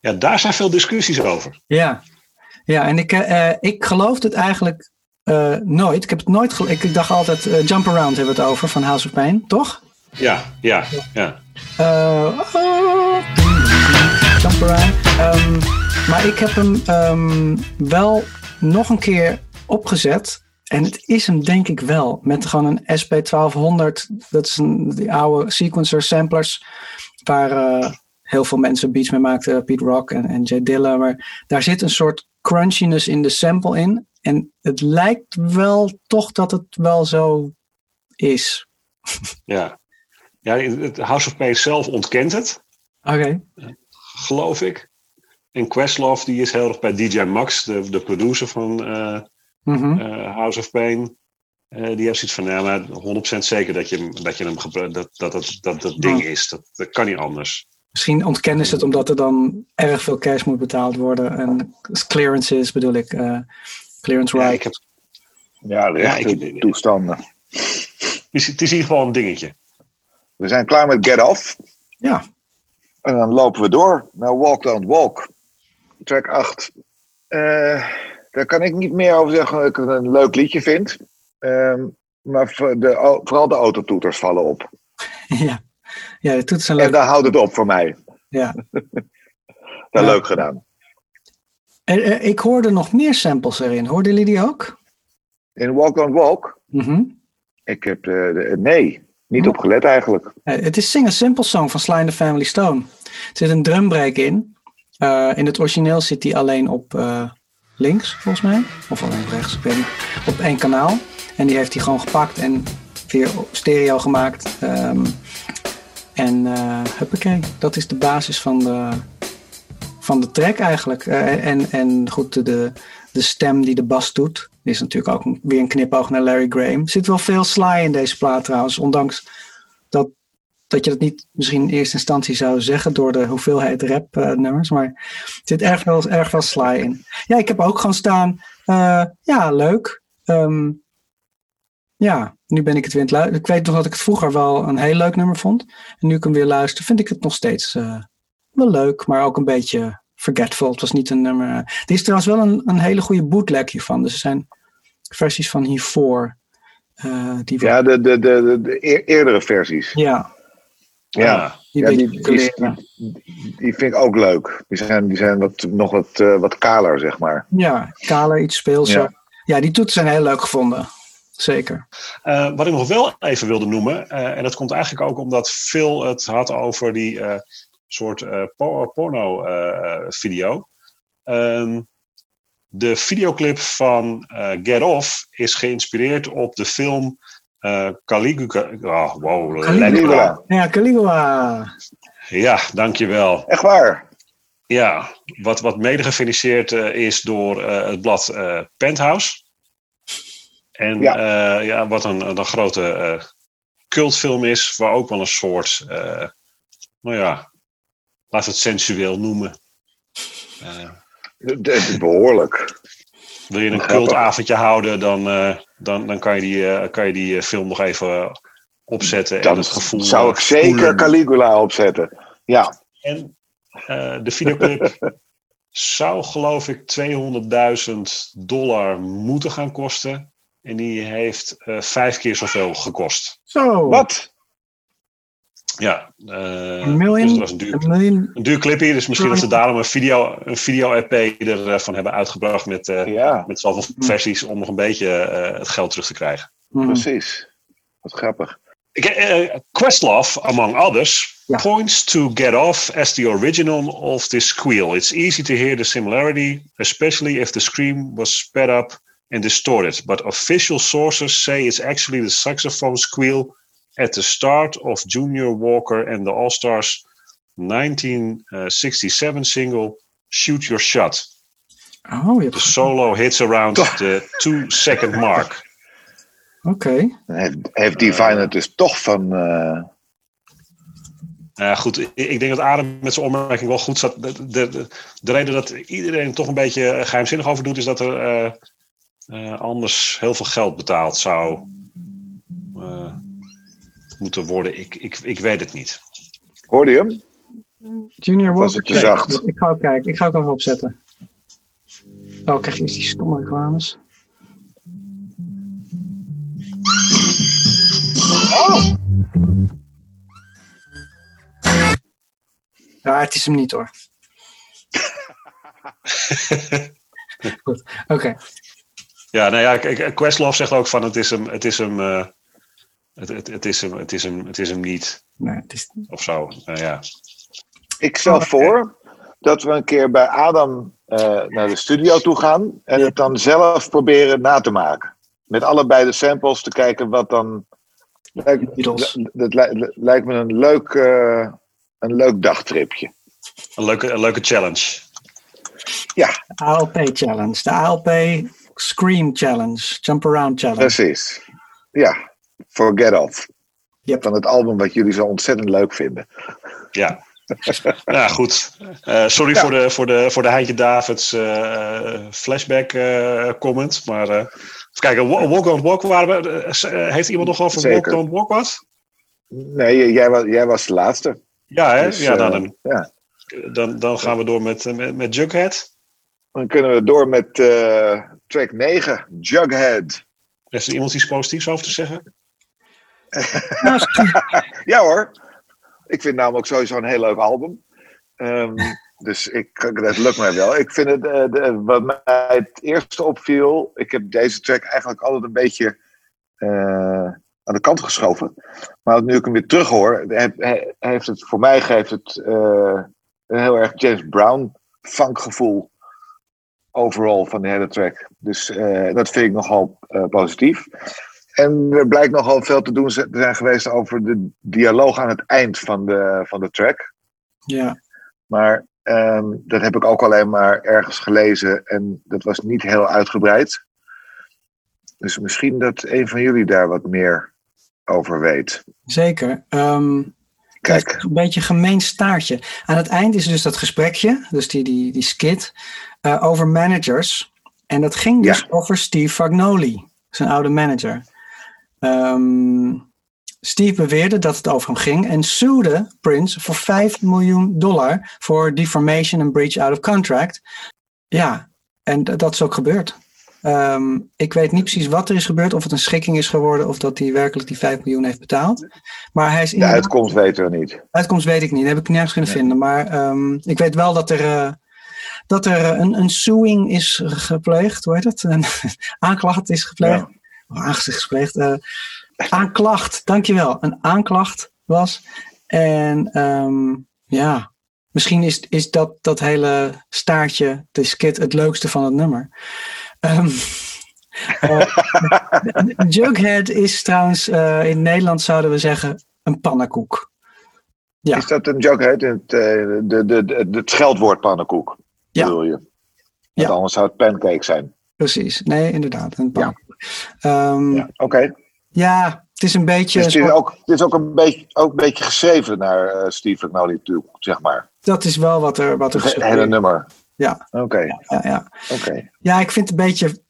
Ja, daar zijn veel discussies over. Ja, ja en ik, uh, ik geloof het eigenlijk uh, nooit. Ik heb het nooit Ik dacht altijd, uh, Jump Around hebben we het over van House of Pain, toch? Ja, ja, ja. Oh, jump Around. Um, maar ik heb hem um, wel nog een keer opgezet en het is hem denk ik wel. Met gewoon een SP1200. Dat is een, die oude sequencer samplers. Waar uh, heel veel mensen beats mee maakten. Pete Rock en, en Jay Dilla. Maar daar zit een soort crunchiness in de sample in. En het lijkt wel toch dat het wel zo is. Ja. ja, het House of Pain zelf ontkent het, Oké. geloof ik. En Questlove die is heel erg bij DJ Max, de, de producer van eh, Mhm. eh, House of Pain. Eh, die heeft zoiets van, ja, maar 100% zeker dat je, hem- dat je hem gebruikt, dat dat, dat, dat, dat ding is. Dat, dat kan niet anders. Misschien ontkennen ze het omdat er dan erg veel cash moet betaald worden. En clearances bedoel ik. eh, clearance Ja, right. ik heb, Ja, ik- toestanden. het, is, het is in ieder geval een dingetje. We zijn klaar met Get Off. Ja. En dan lopen we door naar Walk Don't Walk. Track 8. Eh, daar kan ik niet meer over zeggen dat ik het een leuk liedje vind. Ehm, maar de, vooral de autotoeters vallen op. ja. Ja, de toetsen zijn En leuk. daar houdt het op voor mij. Ja. Dat Ja. leuk gedaan. Er- er- ik hoorde nog meer samples erin. Hoorden jullie die ook? In Walk Don't Walk, Mhm. ik heb de, de- nee, niet Hm. op gelet eigenlijk. Eh, Het is Sing a Simple Song van Sly and the Family Stone. Er zit een drumbreak in. Eh, in het origineel zit die alleen op eh, links, volgens mij. Of alleen rechts. Op één kanaal. En die heeft hij gewoon gepakt en weer stereo gemaakt. Ehm, en eh huppakee, dat is de basis van de, van de track eigenlijk. Eh, en, en goed, de, de, stem die de bas doet, is natuurlijk ook weer een knipoog naar Larry Graham. Er zit wel veel Sly in deze plaat trouwens, ondanks dat, dat je dat niet misschien in eerste instantie zou zeggen door de hoeveelheid rap eh, nummers. Maar er zit erg veel, erg veel Sly in. Ja, ik heb ook gewoon staan, eh, ja, leuk. Ehm, ja, nu ben ik het weer aan het luisteren. Ik weet nog dat ik het vroeger wel een heel leuk nummer vond. En nu ik hem weer luister, vind ik het nog steeds eh, wel leuk, maar ook een beetje forgetful. Het was niet een nummer. Er is trouwens wel een, een hele goede bootleg hiervan. Dus er zijn versies van hiervoor. die wel- Ja, de, de, de, de, de eer- eerdere versies. ja, Ja, die Ja, die, die, vind ik ook leuk. Die zijn, die zijn wat, nog wat, eh, wat kaler, zeg maar. Ja, kaler, iets speelser. Ja. Ja. die toetsen zijn heel leuk gevonden. Zeker. Eh, wat ik nog wel even wilde noemen, eh, en dat komt eigenlijk ook omdat Phil het had over die eh, soort eh, po- porno-video. Ehm, de videoclip van eh, Get Off is geïnspireerd op de film eh Caligula. Oh, wow, Caligula. Caligula. Ja, Caligula. Ja, dankjewel. Echt waar. Ja, wat, wat mede gefinisseerd eh, is door eh, het blad eh, Penthouse. En Ja. ja, ja wat een, een grote eh, cultfilm is, waar ook wel een soort, eh, nou ja, laat het sensueel noemen. Eh, De- de- behoorlijk. Wil je een cultavondje houden, dan, eh, dan, dan kan je die, eh, kan je die eh, film nog even opzetten. en Dan het gevoel zou ik zeker voelen. Caligula opzetten. Ja, En eh, de videoclip zou geloof ik 200.000 dollar moeten gaan kosten. En die heeft eh, vijf keer zoveel gekost. Zo. wat? Ja, eh, Een miljoen? dus was een duur, Een miljoen. een duur clipje. Dus misschien dat ze daarom een video, een video-EP ervan hebben uitgebracht met, eh Ja, met zoveel versies om nog een beetje eh, het geld terug te krijgen. Mhm. precies. Wat grappig. Ik, eh, Questlove, among others, Ja. points to Get Off as the original of this squeal. It's easy to hear the similarity, especially if the scream was sped up and distorted. But official sources say it's actually the saxophone squeal at the start of Junior Walker and the All Stars 1967 single Shoot Your Shot. Oh, je hebt... The solo hits around the two second mark. Oké. Heeft, heeft Divine het dus toch van... eh, Nou goed, ik, ik denk dat Adam met zijn opmerking wel goed zat. De, de, de, de reden dat iedereen toch een beetje geheimzinnig over doet, is dat er eh, eh, anders heel veel geld betaald zou eh, moeten worden. Ik, ik, ik weet het niet. hoorde je hem? Junior Was het te zacht? Ik ga ook kijken. Ik ga ook even opzetten. Oh, krijg je eens die stomme reclames. Oh! Ja, het is hem niet hoor. Goed, oké. Ja, nou ja, Questlove zegt ook van het is hem, het is hem, eh, het, het, het is hem, het is hem, het is hem niet Nee, het is... of zo. Nou ja. Ik stel voor dat we een keer bij Adam eh, naar de studio toe gaan en Ja. het dan zelf proberen na te maken. Met allebei de samples te kijken wat dan Lijkt, dat- dat li- lijkt me een leuk, eh, een leuk dagtripje. Een leuke, een leuke challenge. De ALP Challenge. De ALP Scream Challenge. Jump Around Challenge. Precies. Ja, Forget Off. Yep. Van het album wat jullie zo ontzettend leuk vinden. Ja. ja, goed. Eh, sorry Ja. voor de, voor de, voor de Heintje Davids eh, flashback eh, comment. Maar eh, even kijken, Wa- Walk on Walk. Waren we, heeft iemand nog over Zeker. Walk on Walk wat? Nee, jij was, jij was de laatste. Ja, hè? Dus, ja, nou, dan, ja. dan, dan gaan we door met, met, met Jughead. Dan kunnen we door met eh, track 9, Jughead. Is er iemand iets positiefs over te zeggen? Ja hoor. Ik vind namelijk sowieso een heel leuk album. Ehm, dus ik, dat lukt mij wel. Ik vind het, eh, de, wat mij het eerste opviel, ik heb deze track eigenlijk altijd een beetje eh, aan de kant geschoven. Maar nu ik hem weer terug hoor, he- he- heeft het, voor mij geeft het eh, een heel erg James Brown funkgevoel overal van de hele track. Dus dat vind ik nogal positief. En er blijkt nogal veel te doen zijn geweest over de dialoog aan het eind van de, van de track. ja. Maar ehm, dat heb ik ook alleen maar ergens gelezen en dat was niet heel uitgebreid. Dus misschien dat een van jullie daar wat meer over weet. Zeker. Heeft Kijk, een beetje een gemeen staartje. Aan het eind is dus dat gesprekje, dus die, die, die skit, eh, over managers. En dat ging dus over Steve Fagnoli, zijn oude manager. Ehm, Steve beweerde dat het over hem ging en suede Prince voor 5 miljoen dollar voor defamation en breach out of contract. Ja, en dat is ook gebeurd. Ehm, ik weet niet precies wat er is gebeurd, of het een schikking is geworden of dat hij werkelijk die 5 miljoen heeft betaald. Maar hij is de uitkomst weten we niet. Uitkomst weet ik niet, dat heb ik nergens kunnen Nee. vinden. Maar ehm, ik weet wel dat er, eh, dat er een, een suing is gepleegd. Hoe heet het? Een aanklacht is gepleegd. Ja. Is gepleegd. eh, aanklacht, dankjewel. Een aanklacht was. En ehm, ja, misschien is, is dat, dat hele staartje, de skit, het leukste van het nummer. Eh, Jughead is trouwens, eh, in Nederland zouden we zeggen, een pannenkoek. Ja. Is dat een heet Het, eh, de, de, de, het scheldwoord pannenkoek, Ja. bedoel je? Want Ja. anders zou het pancake zijn. Precies, nee, inderdaad. Een pannenkoek. Ja. Ja, oké. het is een beetje. Dus het is ook, het is ook, een, beetje, ook een beetje geschreven naar eh, Steve McNally natuurlijk, zeg maar. Dat is wel wat er, wat er Het gezegd hele nummer. Ja. Oké, Ja, ja. oké. ja, ik vind het een beetje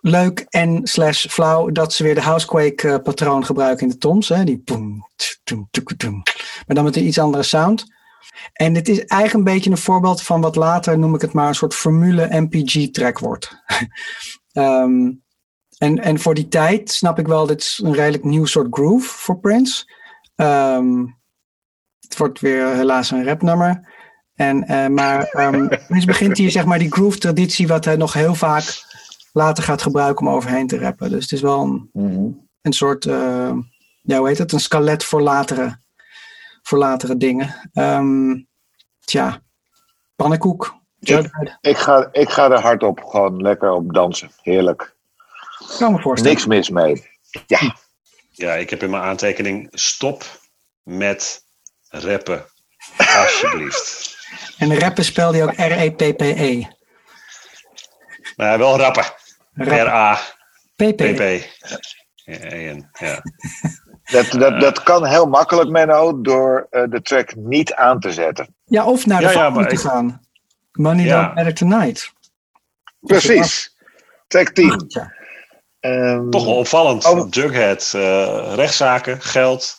leuk en slash flauw dat ze weer de Housequake eh, patroon gebruiken in de toms. Hè? Die toem. Maar dan met een iets andere sound. En dit is eigenlijk een beetje een voorbeeld van wat later, noem ik het maar, een soort formule MPG track wordt. Ehm, en, en voor die tijd snap ik wel, dit is een redelijk nieuw soort groove voor Prince. Ehm, het wordt weer helaas een rapnummer. En, eh, maar ehm Prince begint hier zeg maar die groove traditie wat hij nog heel vaak later gaat gebruiken om overheen te rappen. Dus het is wel een, Mhm. een soort, eh, ja hoe heet het, een skelet voor latere, voor latere dingen. Ehm tja, pannenkoek. Jughead. Ik ga, ik ga er hard op, gewoon lekker op dansen. Heerlijk. Kan me voorstellen. Niks mis mee. Ja, Ja, ik heb in mijn aantekening stop met rappen. Alsjeblieft. En rappen spel je ook R-E-P-P-E. Maar ja, wel rappen. R-A-P-P. P-P. En, ja. dat, dat, dat kan heel makkelijk, Menno, door eh, de track niet aan te zetten. Ja, of naar de Ja, ja, volgende maar te ik- gaan. Money Ja. Don't Matter Tonight. Precies. Track 10. Ehm, Toch wel opvallend. Oh. Jughead, eh, rechtszaken, geld.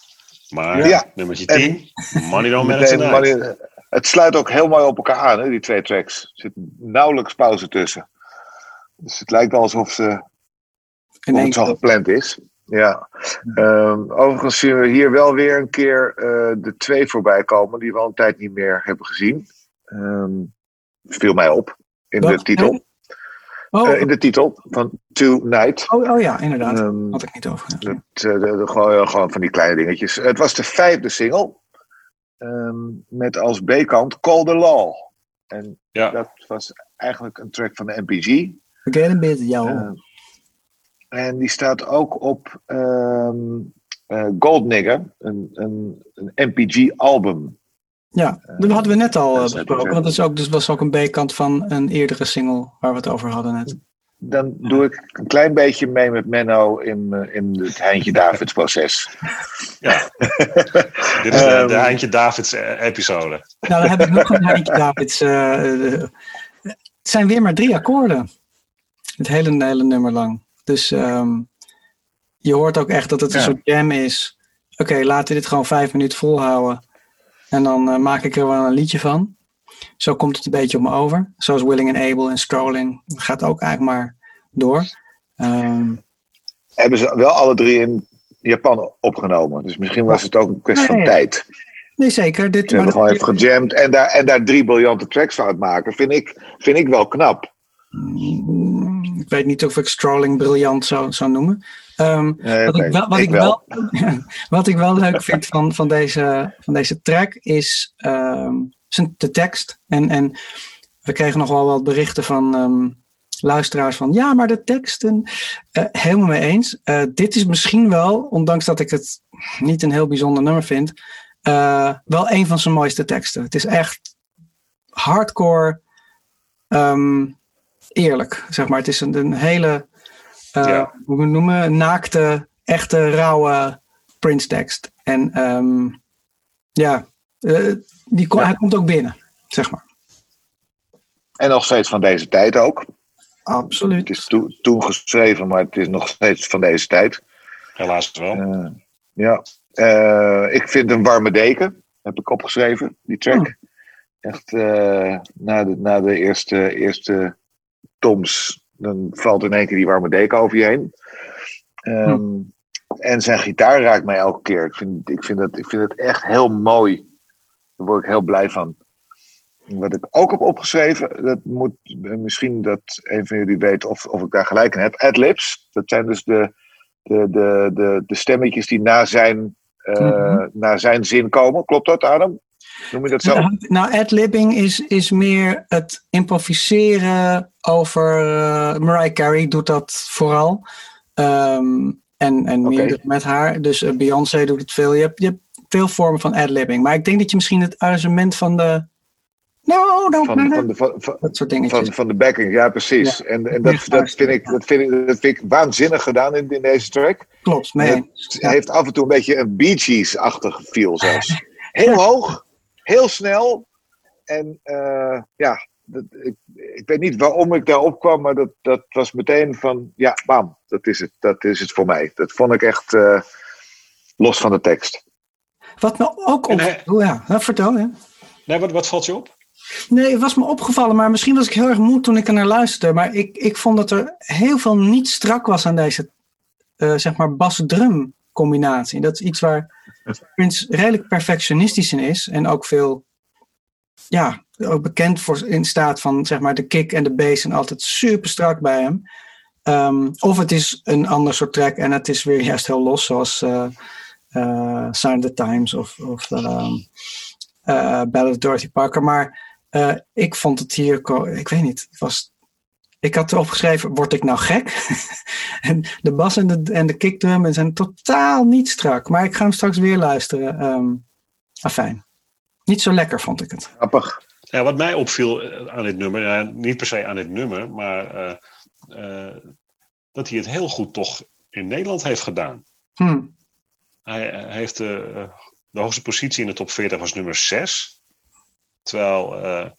Maar Ja. nummertje En- 10, Money Don't Matter het sluit ook heel mooi op elkaar aan, hè, die twee tracks. Er zit nauwelijks pauze tussen. Dus het lijkt alsof ze één het zo gepland is. Ja. Ehm, overigens zien we hier wel weer een keer eh, de twee voorbij komen, die we al een tijd niet meer hebben gezien. Ehm viel mij op in de titel. Oh, Eh, in de titel van Tonight. oh, oh ja, inderdaad. Ehm, Had ik niet over. dat, eh, de- de- gewoon, gewoon van die kleine dingetjes. Het was de vijfde single. ehm, met als B-kant Call the Law. En Ja. dat was eigenlijk een track van de MPG. Forget a bit, jou. Eh, en die staat ook op ehm, eh Gold Nigger, een, een, een MPG-album. Ja, dat hadden we net al eh, besproken. Want dat is ook, dus was ook een B-kant van een eerdere single waar we het over hadden net. Dan doe ik een klein beetje mee met Menno in, eh, in het Heintje Davids proces. Ja. Dit is de, Ehm. de Heintje Davids eh, episode. Nou, dan heb ik nog een Heintje Davids. eh, eh, het zijn weer maar drie akkoorden. Het hele, hele nummer lang. Dus ehm, je hoort ook echt dat het een Ja. soort jam is. Oké, laten we dit gewoon vijf minuten volhouden. En dan eh, maak ik er wel een liedje van. Zo komt het een beetje op me over. Zoals Willing and Able en Strolling. Dat gaat ook eigenlijk maar door. Ehm, Hebben ze wel alle drie in Japan opgenomen. Dus misschien was het ook een kwestie van tijd. nee, zeker. Dit, Ze hebben gewoon even gejamd en daar, en daar drie briljante tracks van uitmaken. Vind ik, vind ik wel knap. Mm, Ik weet niet of ik Strolling briljant zou, zou noemen. Ehm, Nee, Wat, ik wel, wat, ik wel, wat ik wel leuk vind van, van, deze, van deze track is zijn- de tekst. En, en we kregen nog wel wat berichten van ehm, luisteraars van ja, maar de tekst. En, eh, helemaal mee eens. Eh, dit is misschien wel, ondanks dat ik het niet een heel bijzonder nummer vind, eh, wel een van zijn mooiste teksten. Het is echt hardcore eerlijk, zeg maar. Het is een, een hele, Ja. hoe we het noemen, naakte, echte, rauwe Prince tekst. En ehm, ja, eh, die Ja. hij komt ook binnen, zeg maar. En nog steeds van deze tijd ook. Absoluut. Het is to- toen geschreven, maar het is nog steeds van deze tijd. Helaas wel. Eh, ja. Eh, ik vind een warme deken. Heb ik opgeschreven, die track. Echt eh, na, de, na de eerste, eerste toms. Dan valt in één keer die warme deken over je heen. Ehm, En zijn gitaar raakt mij elke keer. Ik vind, ik, vind het, ik vind het echt heel mooi. Daar word ik heel blij van. Wat ik ook heb opgeschreven, dat moet misschien dat een van jullie weet of, of ik daar gelijk in heb. Adlibs, dat zijn dus de, de, de, de, de stemmetjes die na zijn, eh, Mhm. na zijn zin komen. Klopt dat, Adam? Noem je dat zo? Nou, nou, ad-libbing is, is meer het improviseren over. eh, Mariah Carey doet dat vooral. Ehm, en en meerdere met haar. Dus eh, Beyoncé doet het veel. Je hebt, je hebt veel vormen van ad-libbing. Maar ik denk dat je misschien het arrangement van de. No, don't Van, matter. van, de, van, van, dat soort dingetjes. van, van de backing, ja precies. En, en dat, Ja, dat, vind ik, dat, vind ik, dat vind ik waanzinnig gedaan in, in deze track. Klopt, mee Het. Ja. heeft af en toe een beetje een Bee Gees-achtig feel zelfs. Heel hoog, heel snel. En eh, ja, dat, ik, ik weet niet waarom ik daarop kwam, maar dat, dat was meteen van, ja, bam, dat is het, dat is het voor mij. Dat vond ik echt eh, los van de tekst. Wat me ook op. hij- Oh ja, vertel. Ja. Nee, wat, wat valt je op? Nee, het was me opgevallen, maar misschien was ik heel erg moe toen ik er naar luisterde. Maar ik, ik vond dat er heel veel niet strak was aan deze, eh, zeg maar, bas-drum combinatie. Dat is iets waar Prince redelijk perfectionistisch in is. En ook veel, ja, ook bekend voor in staat van, zeg maar, de kick en de bass zijn altijd super strak bij hem. Ehm, of het is een ander soort track en het is weer juist heel los, zoals eh, Sign of the Times of, of eh, Ballad of Dorothy Parker. Maar ik vond het hier, ik weet niet, het was, ik had erop geschreven, word ik nou gek? en de bas en de, en de kickdrum zijn totaal niet strak. Maar ik ga hem straks weer luisteren. Ehm afijn. Niet zo lekker vond ik het. Grappig. Ja, wat mij opviel eh, aan dit nummer, ja, niet per se aan dit nummer, maar eh, eh, dat hij het heel goed toch in Nederland heeft gedaan. Hm. Hij, hij heeft de, de hoogste positie in de top 40 was nummer 6. Terwijl eh,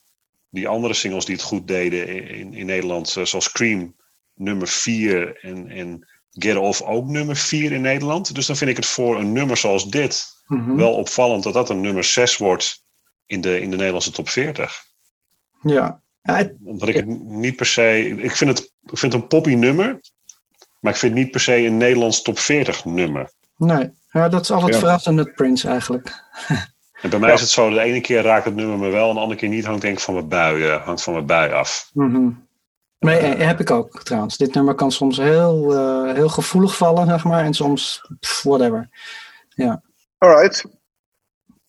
die andere singles die het goed deden in, in, Nederland, eh, zoals Cream, nummer 4 en, en Get Off ook nummer 4 in Nederland. Dus dan vind ik het voor een nummer zoals dit Mhm. wel opvallend dat dat een nummer 6 wordt in de, in de Nederlandse top 40. Ja. Ja, het- Omdat ik het niet per se. Ik vind het, ik vind het een poppy nummer. Maar ik vind het niet per se een Nederlands top 40 nummer. nee. Ja, dat is altijd Ja. verrassend met Prince eigenlijk. En bij mij Ja. is het zo, de ene keer raakt het nummer me wel, en de andere keer niet. Hangt denk ik van mijn bui, eh, hangt van mijn bui af. Mhm. Nee, eh, heb ik ook trouwens. Dit nummer kan soms heel, eh, heel gevoelig vallen, zeg maar. En soms pff, whatever. Alright.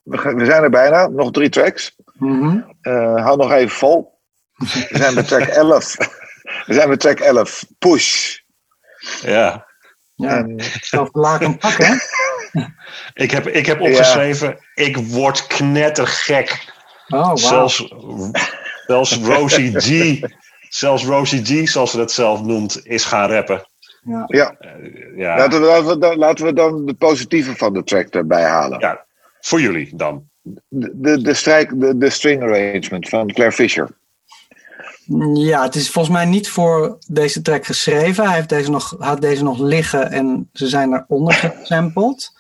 We, gaan- we zijn er bijna. Nog drie tracks. Eh, hou nog even vol. We zijn bij track 11. We zijn bij track 11. Push. Ja, Ja, En zelf de laken pakken. ik, heb, ik heb opgeschreven, ik word knettergek. Oh, wow. Zelfs, zelfs Rosie G, zelfs Rosie G, zoals ze dat zelf noemt, is gaan rappen. Ja. Ja, Uh, ja, laten, we, laten, we dan, laten we dan de positieve van de track erbij halen. ja, voor jullie dan. De, de, de, strijk, de, de string arrangement van Claire Fisher. Ja, het is volgens mij niet voor deze track geschreven. Hij heeft deze nog, had deze nog liggen en ze zijn eronder gesampled.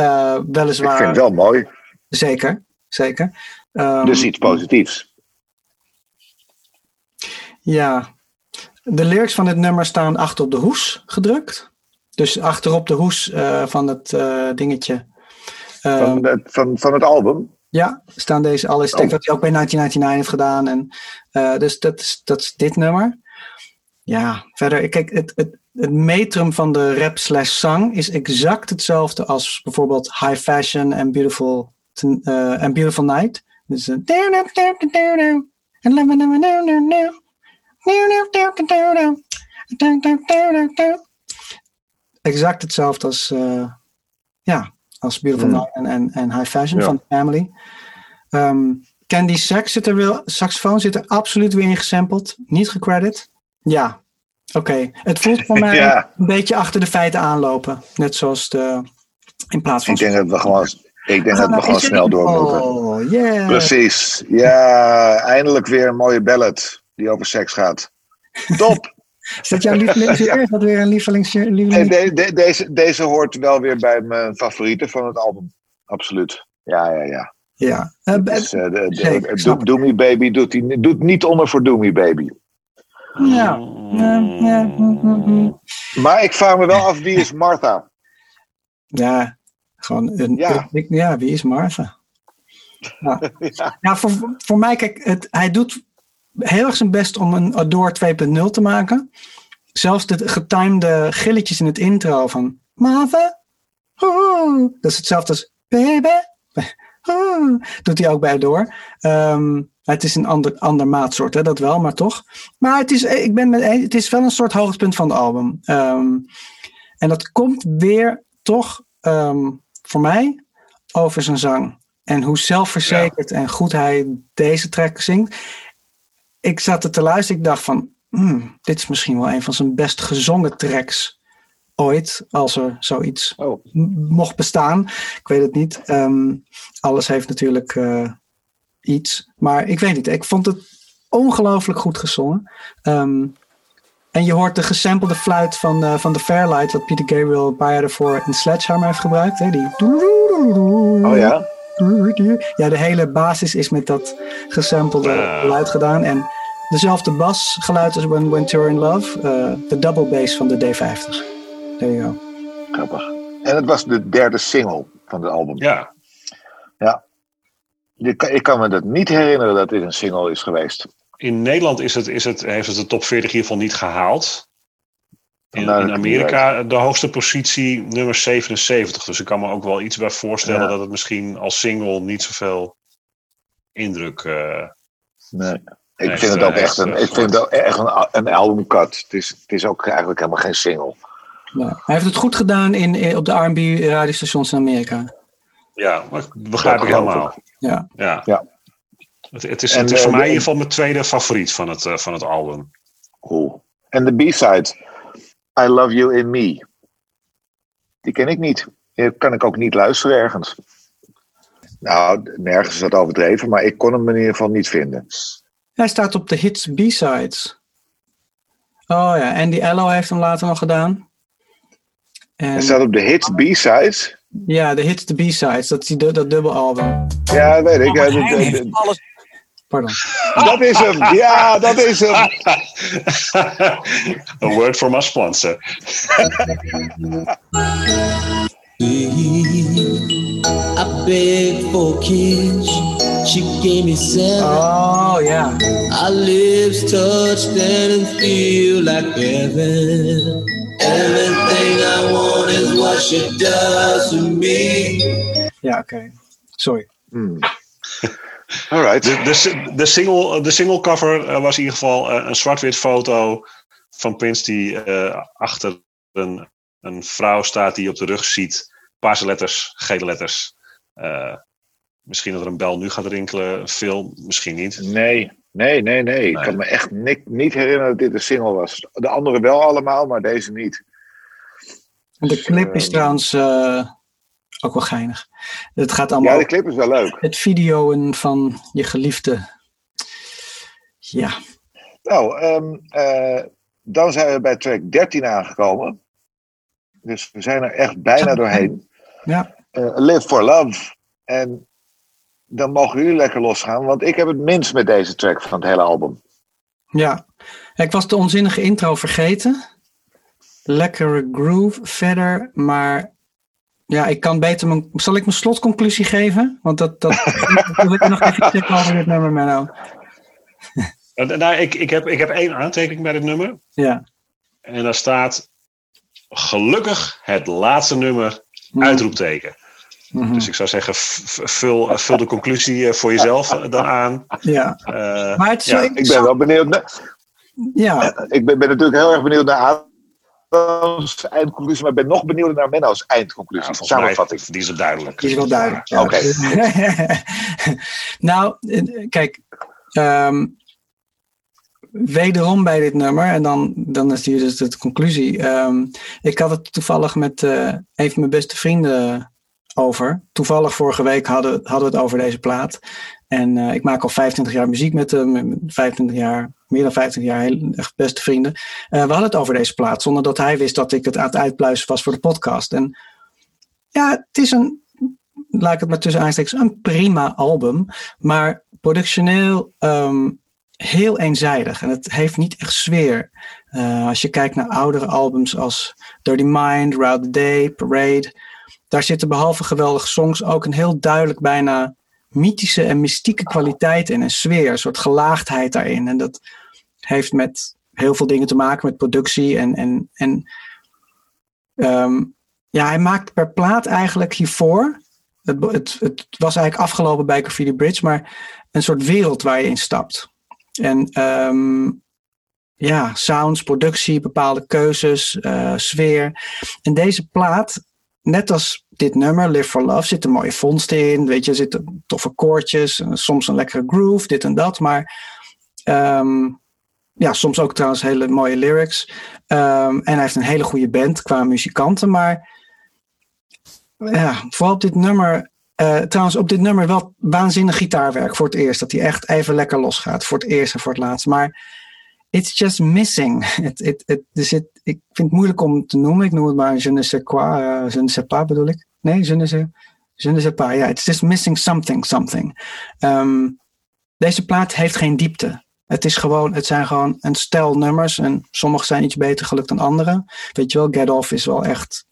Eh, Ik weliswaar. vind het wel mooi. Zeker, zeker. Ehm, Dus iets positiefs. Ja. De lyrics van dit nummer staan achter op de hoes gedrukt. Dus achterop de hoes eh, van het eh, dingetje. Van, het- van, van het album. Ja, staan deze alle Oh. wat hij ook bij 1999 heeft gedaan. En, dus dat is, dat is dit nummer. Ja, verder, kijk, het, het, het metrum van de rap slash zang is exact hetzelfde als bijvoorbeeld High Fashion en Beautiful, Ten- eh, and Beautiful Night. Dus eh, exact hetzelfde als, eh, ja, als Beautiful Hmm. Night en, en, en High Fashion Ja. van Family. Ehm, Candy Sax zit er wel, saxofoon zit er absoluut weer in gesampled. Niet gecredit. Ja, oké. Het voelt voor mij Ja. een beetje achter de feiten aanlopen. Net zoals de, in plaats van... Ik denk dat we gewoon, ik denk dat we gewoon snel door moeten. Oh, yeah. Precies. Ja, eindelijk weer een mooie ballad die over seks gaat. Top. Is dat jouw lievelingsjaar? Is dat weer een lievelings... Nee, lievelings... de- de- deze, deze hoort wel weer bij mijn favorieten van het album. Absoluut. Ja, ja, ja. Ja. Dus, de, de, Me Baby doet, die, doet niet onder voor Do Me Baby. Ja. Ja, ja. Maar ik vraag me wel af, wie is Martha? Ja, gewoon een. Ja. ik- ja, wie is Martha? Ja, Ja. ja voor, voor mij, kijk, het, hij doet heel erg zijn best om een Adore 2.0 te maken. Zelfs de getimede gilletjes in het intro van Martha. dat is hetzelfde als baby. doet hij ook bij Adore. Ehm, het is een ander, ander maatsoort, hè, dat wel, maar toch. Maar het is, ik ben met, het is wel een soort hoogtepunt van het album. Ehm, en dat komt weer toch ehm, voor mij over zijn zang. En hoe zelfverzekerd en goed hij deze track zingt. Ik zat er te luisteren. Ik dacht van, hmm, dit is misschien wel een van zijn best gezongen tracks ooit. Als er zoiets Oh. mocht bestaan. Ik weet het niet. Ehm, alles heeft natuurlijk eh, iets. Maar ik weet niet. Ik vond het ongelooflijk goed gezongen. Ehm, en je hoort de gesampelde fluit van, eh, van de Fairlight, wat Peter Gabriel een paar jaar ervoor in Sledgehammer heeft gebruikt. Hè? Die... Oh ja? Ja, de hele basis is met dat gesampelde Ah. geluid gedaan. En dezelfde basgeluid als When, When You're in Love. eh, de double bass van de D50. There you go. Grappig. En het was de derde single van het album. Ja, Ik, kan- ik kan me dat niet herinneren dat dit een single is geweest. in Nederland is het, is het, heeft het de top 40 in ieder geval niet gehaald. In, in ik Amerika de hoogste positie nummer 77. Dus ik kan me ook wel iets bij voorstellen Ja. dat het misschien als single niet zoveel indruk. eh Nee. Ik Nee, vind het ook eh, echt een, ik vind het ook echt een, een albumcut. Het is, het is ook eigenlijk helemaal geen single. Ja. Hij heeft het goed gedaan in, op de R&B radiostations in Amerika. ja, maar ik begrijp Dat ik helemaal. Ja. Ja. Ja. Het, het is, En, het is voor eh, mij in de- ieder geval mijn tweede favoriet van het, eh, van het album. Cool. En de B-side, I Love You in Me. Die ken ik niet. Die kan ik ook niet luisteren ergens. Nou, nergens is dat overdreven, maar ik kon hem in ieder geval niet vinden. Hij staat op de hits B-sides. Oh ja, Andy Ello heeft hem later nog gedaan. En, Hij staat op de hits B-sides. Ja, de hits, de B-sides. Dat is die, du- dat dubbelalbum. Ja, weet ik. Ja, Hij dat- dat- heeft alles Pardon. dat is hem. Ja, dat is hem. A word from our sponsor. I begged for a kiss. She gave me seven. Oh yeah. Our lips touched and it feel like heaven. Everything I want is what she does to me. Ja, oké. Sorry. Hmm. All right. De, de, de, single, de singlecover eh, was in ieder geval eh, een zwart-wit foto van Prince die eh, achter een, een vrouw staat die op de rug ziet paarse letters, gele letters. Eh, misschien dat er een bel nu gaat rinkelen, Phil, misschien niet. Nee, nee, nee, nee. Ik kan me echt ni- niet herinneren dat dit een single was. De andere wel allemaal, maar deze niet. En de clip is Eh, trouwens eh, ook wel geinig. Het gaat allemaal Ja, de clip is wel leuk. het videoen van je geliefde. Ja, Nou, ehm, eh, dan zijn we bij track 13 aangekomen. Dus we zijn er echt bijna doorheen. ja. Eh, Live for Love. En dan mogen jullie lekker losgaan, want ik heb het minst met deze track van het hele album. Ja, ik was de onzinnige intro vergeten. Lekkere groove verder, maar ja, ik kan beter mijn. Zal ik mijn slotconclusie geven? Want dat, dat wil ik nog even checken over dit nummer, Menno. Eh, nou, ik, ik, heb, ik heb één aantekening bij dit nummer. Ja. En daar staat gelukkig het laatste nummer, Mhm. Mhm. Dus ik zou zeggen, v- v- vul, vul de conclusie eh, voor jezelf eh, dan aan. Ja, Eh, maar het is ja, wel Ik ben wel benieuwd. Naar, Ja, ik ben, ben natuurlijk heel erg benieuwd naar Adam's eindconclusie, maar ik ben nog benieuwd naar Menno's ja, eindconclusie. mij, Samenvatting. die is het duidelijk. die is wel duidelijk. Ja. Oké. nou, eh, kijk. ehm, wederom bij dit nummer, en dan, dan is hier dus de conclusie. Ehm, ik had het toevallig met eh, een van mijn beste vrienden over. Toevallig vorige week hadden, hadden we het over deze plaat. En eh, ik maak al 25 jaar muziek met hem. 25 jaar, meer dan 25 jaar, heel, echt beste vrienden. Eh, we hadden het over deze plaat, zonder dat hij wist dat ik het aan het uitpluizen was voor de podcast. En ja, het is een, laat ik het maar tussen aanstekens, een prima album. Maar productioneel ehm, heel eenzijdig. En het heeft niet echt sfeer. Eh, als je kijkt naar oudere albums als Dirty Mind, Route the Day, Parade. Daar zitten behalve geweldige songs ook een heel duidelijk bijna mythische en mystieke kwaliteit in. Een sfeer, een soort gelaagdheid daarin. En dat heeft met heel veel dingen te maken met productie. En, en, en ehm, ja, hij maakt per plaat eigenlijk hiervoor. Het, het, het was eigenlijk afgelopen bij Graffiti Bridge, maar een soort wereld waar je in stapt. En ehm, ja, sounds, productie, bepaalde keuzes, eh, sfeer. En deze plaat, net als dit nummer, Live for Love, zitten mooie vondsten in. Weet je, zitten toffe koortjes, en soms een lekkere groove, dit en dat. Maar ehm, ja, soms ook trouwens hele mooie lyrics. Ehm, en hij heeft een hele goede band qua muzikanten. Maar ja, vooral op dit nummer. eh, trouwens, op dit nummer wel waanzinnig gitaarwerk voor het eerst. Dat hij echt even lekker losgaat. Voor het eerst en voor het laatst. Maar it's just missing. Het, het, het, er zit, ik vind het moeilijk om te noemen. Ik noem het maar je ne sais quoi. eh, je ne sais pas bedoel ik. Nee, je ne sais, je ne sais pas. Ja, it's just missing something, something. Ehm, deze plaat heeft geen diepte. Het, is gewoon, het zijn gewoon een stel nummers. En sommige zijn iets beter gelukt dan andere. Weet je wel, Get Off is wel echt...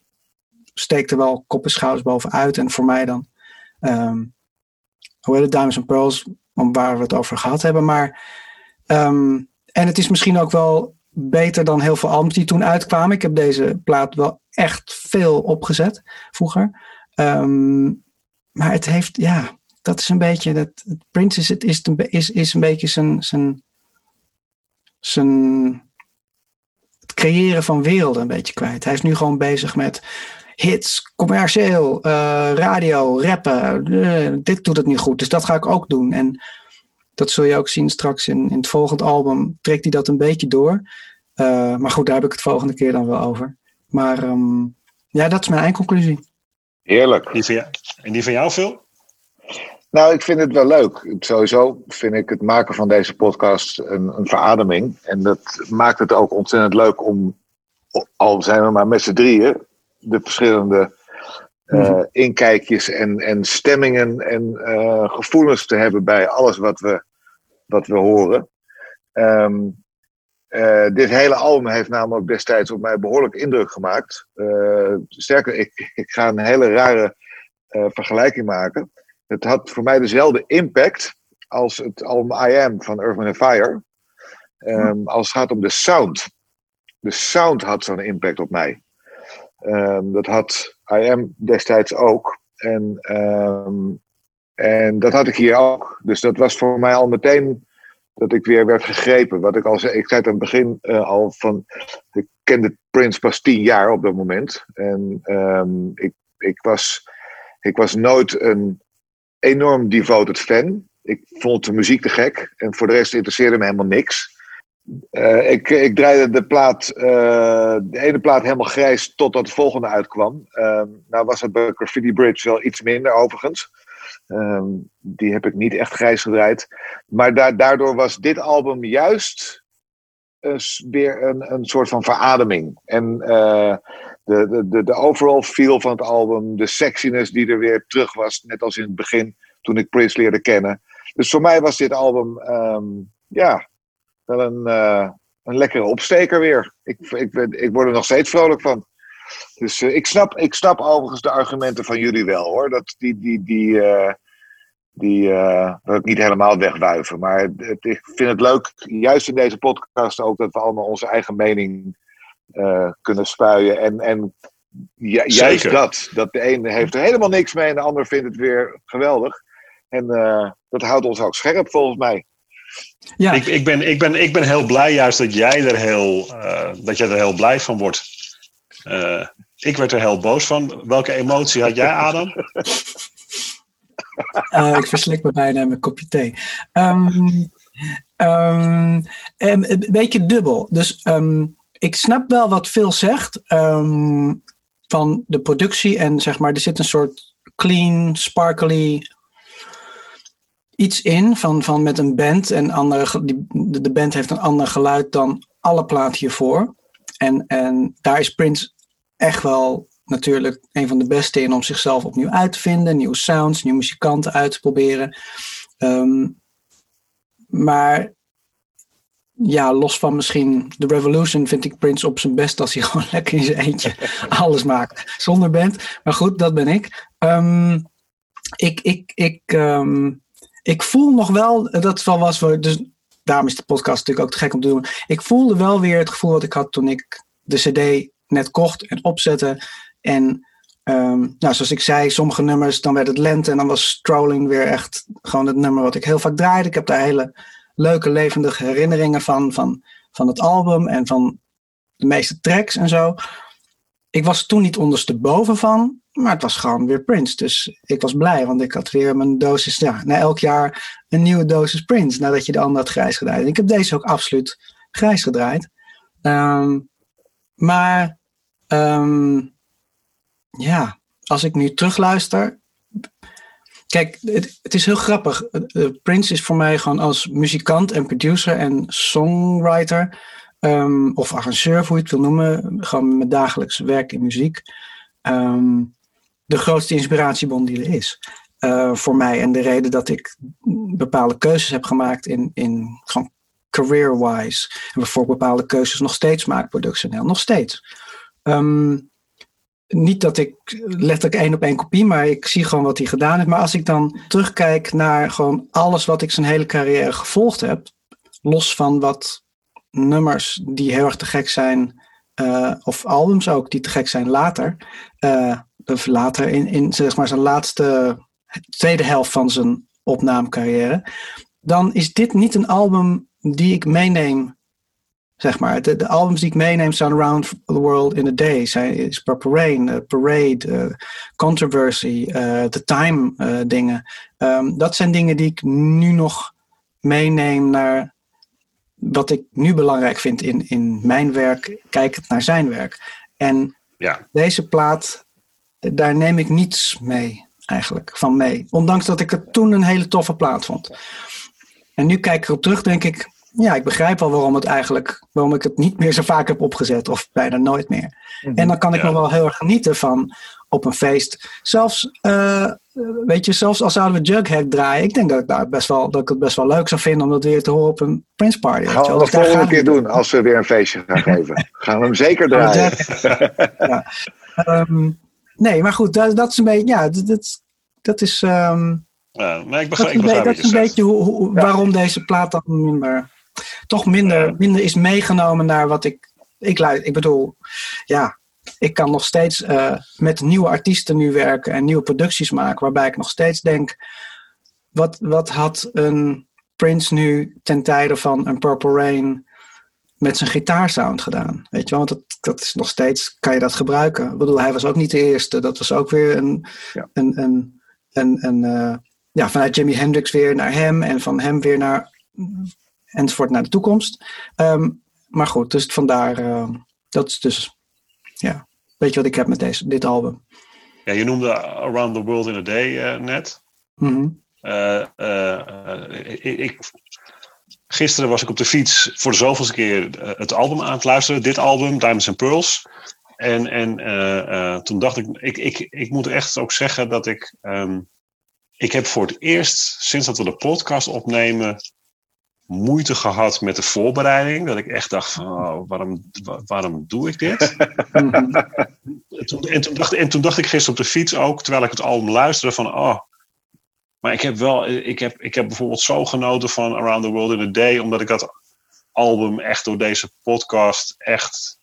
Steekt er wel kop en schouders bovenuit. En voor mij dan... ehm hoe heet het? Diamonds and Pearls. Waar we het over gehad hebben. Maar... ehm, en het is misschien ook wel beter dan heel veel albums die toen uitkwamen. Ik heb deze plaat wel echt veel opgezet vroeger. Ehm, maar het heeft, ja, dat is een beetje, dat, Prince is, het is, is, is een beetje zijn, zijn, zijn, het creëren van werelden een beetje kwijt. Hij is nu gewoon bezig met hits, commercieel, eh, radio, rappen. Eh, dit doet het nu goed, dus dat ga ik ook doen. En dat zul je ook zien straks in, in het volgende album. Trekt hij dat een beetje door. Eh, maar goed, daar heb ik het volgende keer dan wel over. Maar ehm, ja, dat is mijn eindconclusie. Heerlijk. Die van jou, en die van jou, Phil? Nou, ik vind het wel leuk. Sowieso vind ik het maken van deze podcast een, een verademing. En dat maakt het ook ontzettend leuk om, al zijn we maar met z'n drieën, de verschillende eh, Mhm. inkijkjes en, en stemmingen en eh, gevoelens te hebben bij alles wat we, wat we horen. Ehm, eh, dit hele album heeft namelijk destijds op mij behoorlijk indruk gemaakt. Eh, sterker, ik, ik ga een hele rare eh, vergelijking maken. Het had voor mij dezelfde impact als het album I Am van Wind Fire. Ehm, Als het gaat om de sound. De sound had zo'n impact op mij. Ehm, dat had I Am destijds ook. En, en dat had ik hier ook. Dus dat was voor mij al meteen dat ik weer werd gegrepen. Wat ik al zei, ik zei het aan het begin eh, al van. Ik kende Prince pas tien jaar op dat moment. En ehm, ik ik, was, ik was nooit een enorm devoted fan. Ik vond de muziek te gek. En voor de rest interesseerde me helemaal niks. Eh, ik, ik draaide de plaat, eh, de ene plaat helemaal grijs totdat de volgende uitkwam. Uh, nou was het bij Graffiti Bridge wel iets minder overigens. Ehm, die heb ik niet echt grijs gedraaid. Maar da daardoor was dit album juist weer een, een soort van verademing. En uh, de, de, de, overall feel van het album, de sexiness die er weer terug was, net als in het begin toen ik Prince leerde kennen. Dus voor mij was dit album, um, ja, wel een, uh, een lekkere opsteker weer. Ik, ik, ik word er nog steeds vrolijk van. Dus uh, ik, snap, ik snap overigens de argumenten van jullie wel hoor. Dat die, die, die, uh, die uh, wil ik niet helemaal wegwuiven. Maar het, ik vind het leuk, juist in deze podcast ook, dat we allemaal onze eigen mening kunnen spuien. En, en ja, juist dat. Dat de een heeft er helemaal niks mee en de ander vindt het weer geweldig. En dat houdt ons ook scherp volgens mij. Ja. Ik, ik, ben, ik, ben, ik ben heel blij juist dat jij er heel, uh, dat jij er heel blij van wordt. Uh, ik werd er heel boos van. Welke emotie had jij, Adam? Uh, ik verslik me bijna mijn kopje thee. Um, een beetje dubbel. Dus um, ik snap wel wat Phil zegt van de productie. En zeg maar, er zit een soort clean, sparkly iets in van, van met een band. En andere, die, de band heeft een ander geluid dan alle platen hiervoor. En, en daar is Prince echt wel natuurlijk een van de beste in om zichzelf opnieuw uit te vinden. Nieuwe sounds, nieuwe muzikanten uit te proberen. Um, maar ja, los van misschien The Revolution vind ik Prince op zijn best als hij gewoon lekker in zijn eentje alles maakt zonder band. Maar goed, dat ben ik. Um, ik, ik, ik um, ik voel nog wel, dat wel was, dus daarom is de podcast natuurlijk ook te gek om te doen. Ik voelde wel weer het gevoel dat ik had toen ik de CD net kocht en opzette. En um, nou, zoals ik zei, sommige nummers, dan werd het lente en dan was Strolling weer echt gewoon het nummer wat ik heel vaak draaide. Ik heb daar hele leuke, levendige herinneringen van, van, van het album en van de meeste tracks en zo. Ik was toen niet ondersteboven van, maar het was gewoon weer Prince. Dus ik was blij, want ik had weer mijn dosis. Ja, na elk jaar een nieuwe dosis Prince. Nadat je de ander had grijs gedraaid. Ik heb deze ook absoluut grijs gedraaid. Um, maar um, ja, als ik nu terugluister. Kijk, het, is heel grappig. Uh, Prince is voor mij gewoon als muzikant en producer en songwriter. Um, of arrangeur, hoe je het wil noemen. Gewoon mijn dagelijks werk in muziek. Um, de grootste inspiratiebron die er is. Uh, voor mij. En de reden dat ik bepaalde keuzes heb gemaakt in, in gewoon career-wise. En voor bepaalde keuzes nog steeds maak, productioneel. Nog steeds. Um, niet dat ik letterlijk één op één kopie, maar ik zie gewoon wat hij gedaan heeft. Maar als ik dan terugkijk naar gewoon alles wat ik zijn hele carrière gevolgd heb, los van wat nummers die heel erg te gek zijn, uh, of albums ook die te gek zijn later, uh, of later in, in zeg maar zijn laatste tweede helft van zijn opnamecarrière, dan is dit niet een album die ik meeneem. Zeg maar, de, de albums die ik meeneem zijn Around the World in a Day, zijn is Purple Rain, uh, Parade, uh, Controversy, uh, The Time dingen. Um, dat zijn dingen die ik nu nog meeneem naar wat ik nu belangrijk vind in, in mijn werk, kijkend naar zijn werk. En ja. deze plaat daar neem ik niets mee eigenlijk van mee. Ondanks dat ik het toen een hele toffe plaat vond. En nu kijk ik erop terug, denk ik, ja, ik begrijp wel waarom het eigenlijk, waarom ik het niet meer zo vaak heb opgezet of bijna nooit meer. Mhm. En dan kan ik nog wel heel erg genieten van op een feest. Zelfs, uh, weet je, zelfs als zouden we Jughead draaien, ik denk dat ik, daar best wel, dat ik het best wel leuk zou vinden om dat weer te horen op een Prince Party. Gaan we de volgende keer doen als we weer een feestje gaan geven. gaan we hem zeker draaien. ja. Um, Nee, maar goed, dat, dat is een beetje, ja, dat, dat is. Um, ja, maar ik begrijp, dat, dat is een beetje hoe, hoe, waarom deze plaat dan minder, toch minder, minder is meegenomen naar wat ik. Ik, ik bedoel, ja, ik kan nog steeds uh, met nieuwe artiesten nu werken en nieuwe producties maken, waarbij ik nog steeds denk: wat, wat had een Prince nu ten tijde van een Purple Rain met zijn gitaarsound gedaan. Weet je wel, want dat, dat is nog steeds, kan je dat gebruiken. Ik bedoel, hij was ook niet de eerste. Dat was ook weer een, Ja. een, een, een, een eh, ja, vanuit Jimi Hendrix weer naar hem en van hem weer naar, enzovoort naar de toekomst. Ehm, maar goed, dus vandaar, eh, dat is dus, ja, weet je wat ik heb met deze, dit album. Ja, je noemde Around the World in a Day eh, net. Eh, ik, gisteren was ik op de fiets voor de zoveelste keer het album aan het luisteren. Dit album, Diamonds and Pearls. En, en toen dacht ik, ik, ik, ik moet echt ook zeggen dat ik... ehm, ik heb voor het eerst, sinds dat we de podcast opnemen, moeite gehad met de voorbereiding. Dat ik echt dacht van, oh, waarom, wa- waarom doe ik dit? En toen, en, toen dacht, en toen dacht ik gisteren op de fiets ook, terwijl ik het album luisterde, van oh. Maar ik heb wel, ik heb, ik heb bijvoorbeeld zo genoten van Around the World in a Day, omdat ik dat album echt door deze podcast echt,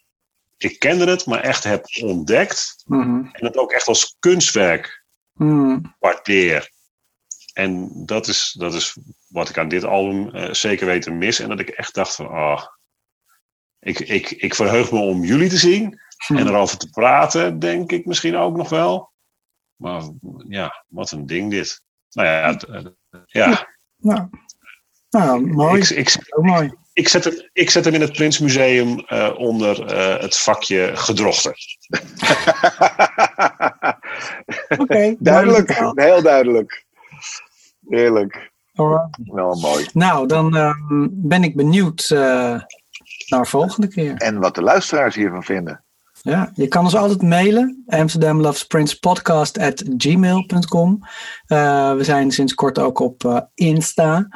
ik kende het, maar echt heb ontdekt. Mhm. En het ook echt als kunstwerk waardeer. En dat is, dat is wat ik aan dit album eh, zeker weten mis. En dat ik echt dacht van, ah, ik, ik, ik verheug me om jullie te zien. En erover te praten, denk ik misschien ook nog wel. Maar ja, wat een ding dit. Nou ja, eh, ja. Nou, nou mooi. Ik, mooi. ik, zet hem, ik zet hem in het Prinsmuseum eh onder het vakje gedrochten. Oké, duidelijk, heel duidelijk. Heerlijk. Alright. Nou, mooi. Nou, dan ehm, ben ik benieuwd eh, naar de volgende keer. En wat de luisteraars hiervan vinden. Ja, je kan ons altijd mailen. Amsterdam Loves Prince podcast at gmail.com. Eh, we zijn sinds kort ook op eh, Insta.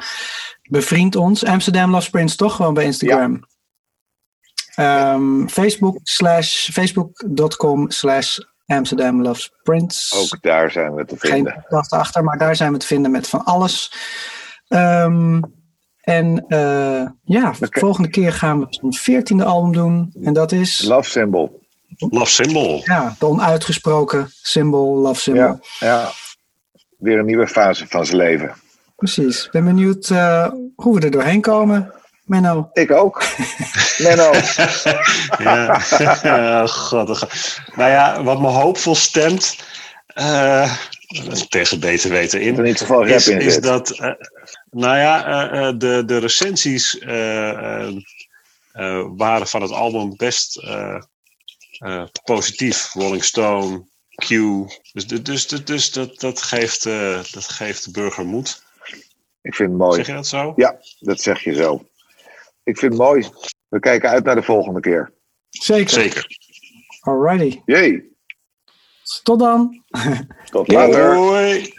Bevriend ons. Amsterdam Loves Prince toch gewoon bij Instagram. Ehm, Facebook slash facebook.com slash Amsterdam Loves Prince. Ook daar zijn we te Geen vinden. podcast achter, maar daar zijn we te vinden met van alles. Ehm, en eh, ja, de volgende keer gaan we een veertiende album doen. En dat is Love symbol. Love Symbol. ja, de onuitgesproken symbol, love symbol. Ja, ja. Weer een nieuwe fase van zijn leven. Precies. Ben benieuwd eh, hoe we er doorheen komen. Menno. Ik ook. Menno. Ja, god. oh god. Nou ja, wat me hoopvol stemt, eh, tegen beter weten in, zoveel rap is, in is dat, eh, nou ja, eh, eh, de, de recensies eh, eh, eh, waren van het album best eh, eh, positief. Rolling Stone, Q. Dus, dus, dus, dus dat, dat, geeft, eh, dat geeft de burger moed. Ik vind het mooi. Zeg je dat zo? Ja, dat zeg je zo. Ik vind het mooi. We kijken uit naar de volgende keer. Zeker. Zeker. Alrighty. Jee, Tot dan. tot later. Hoi.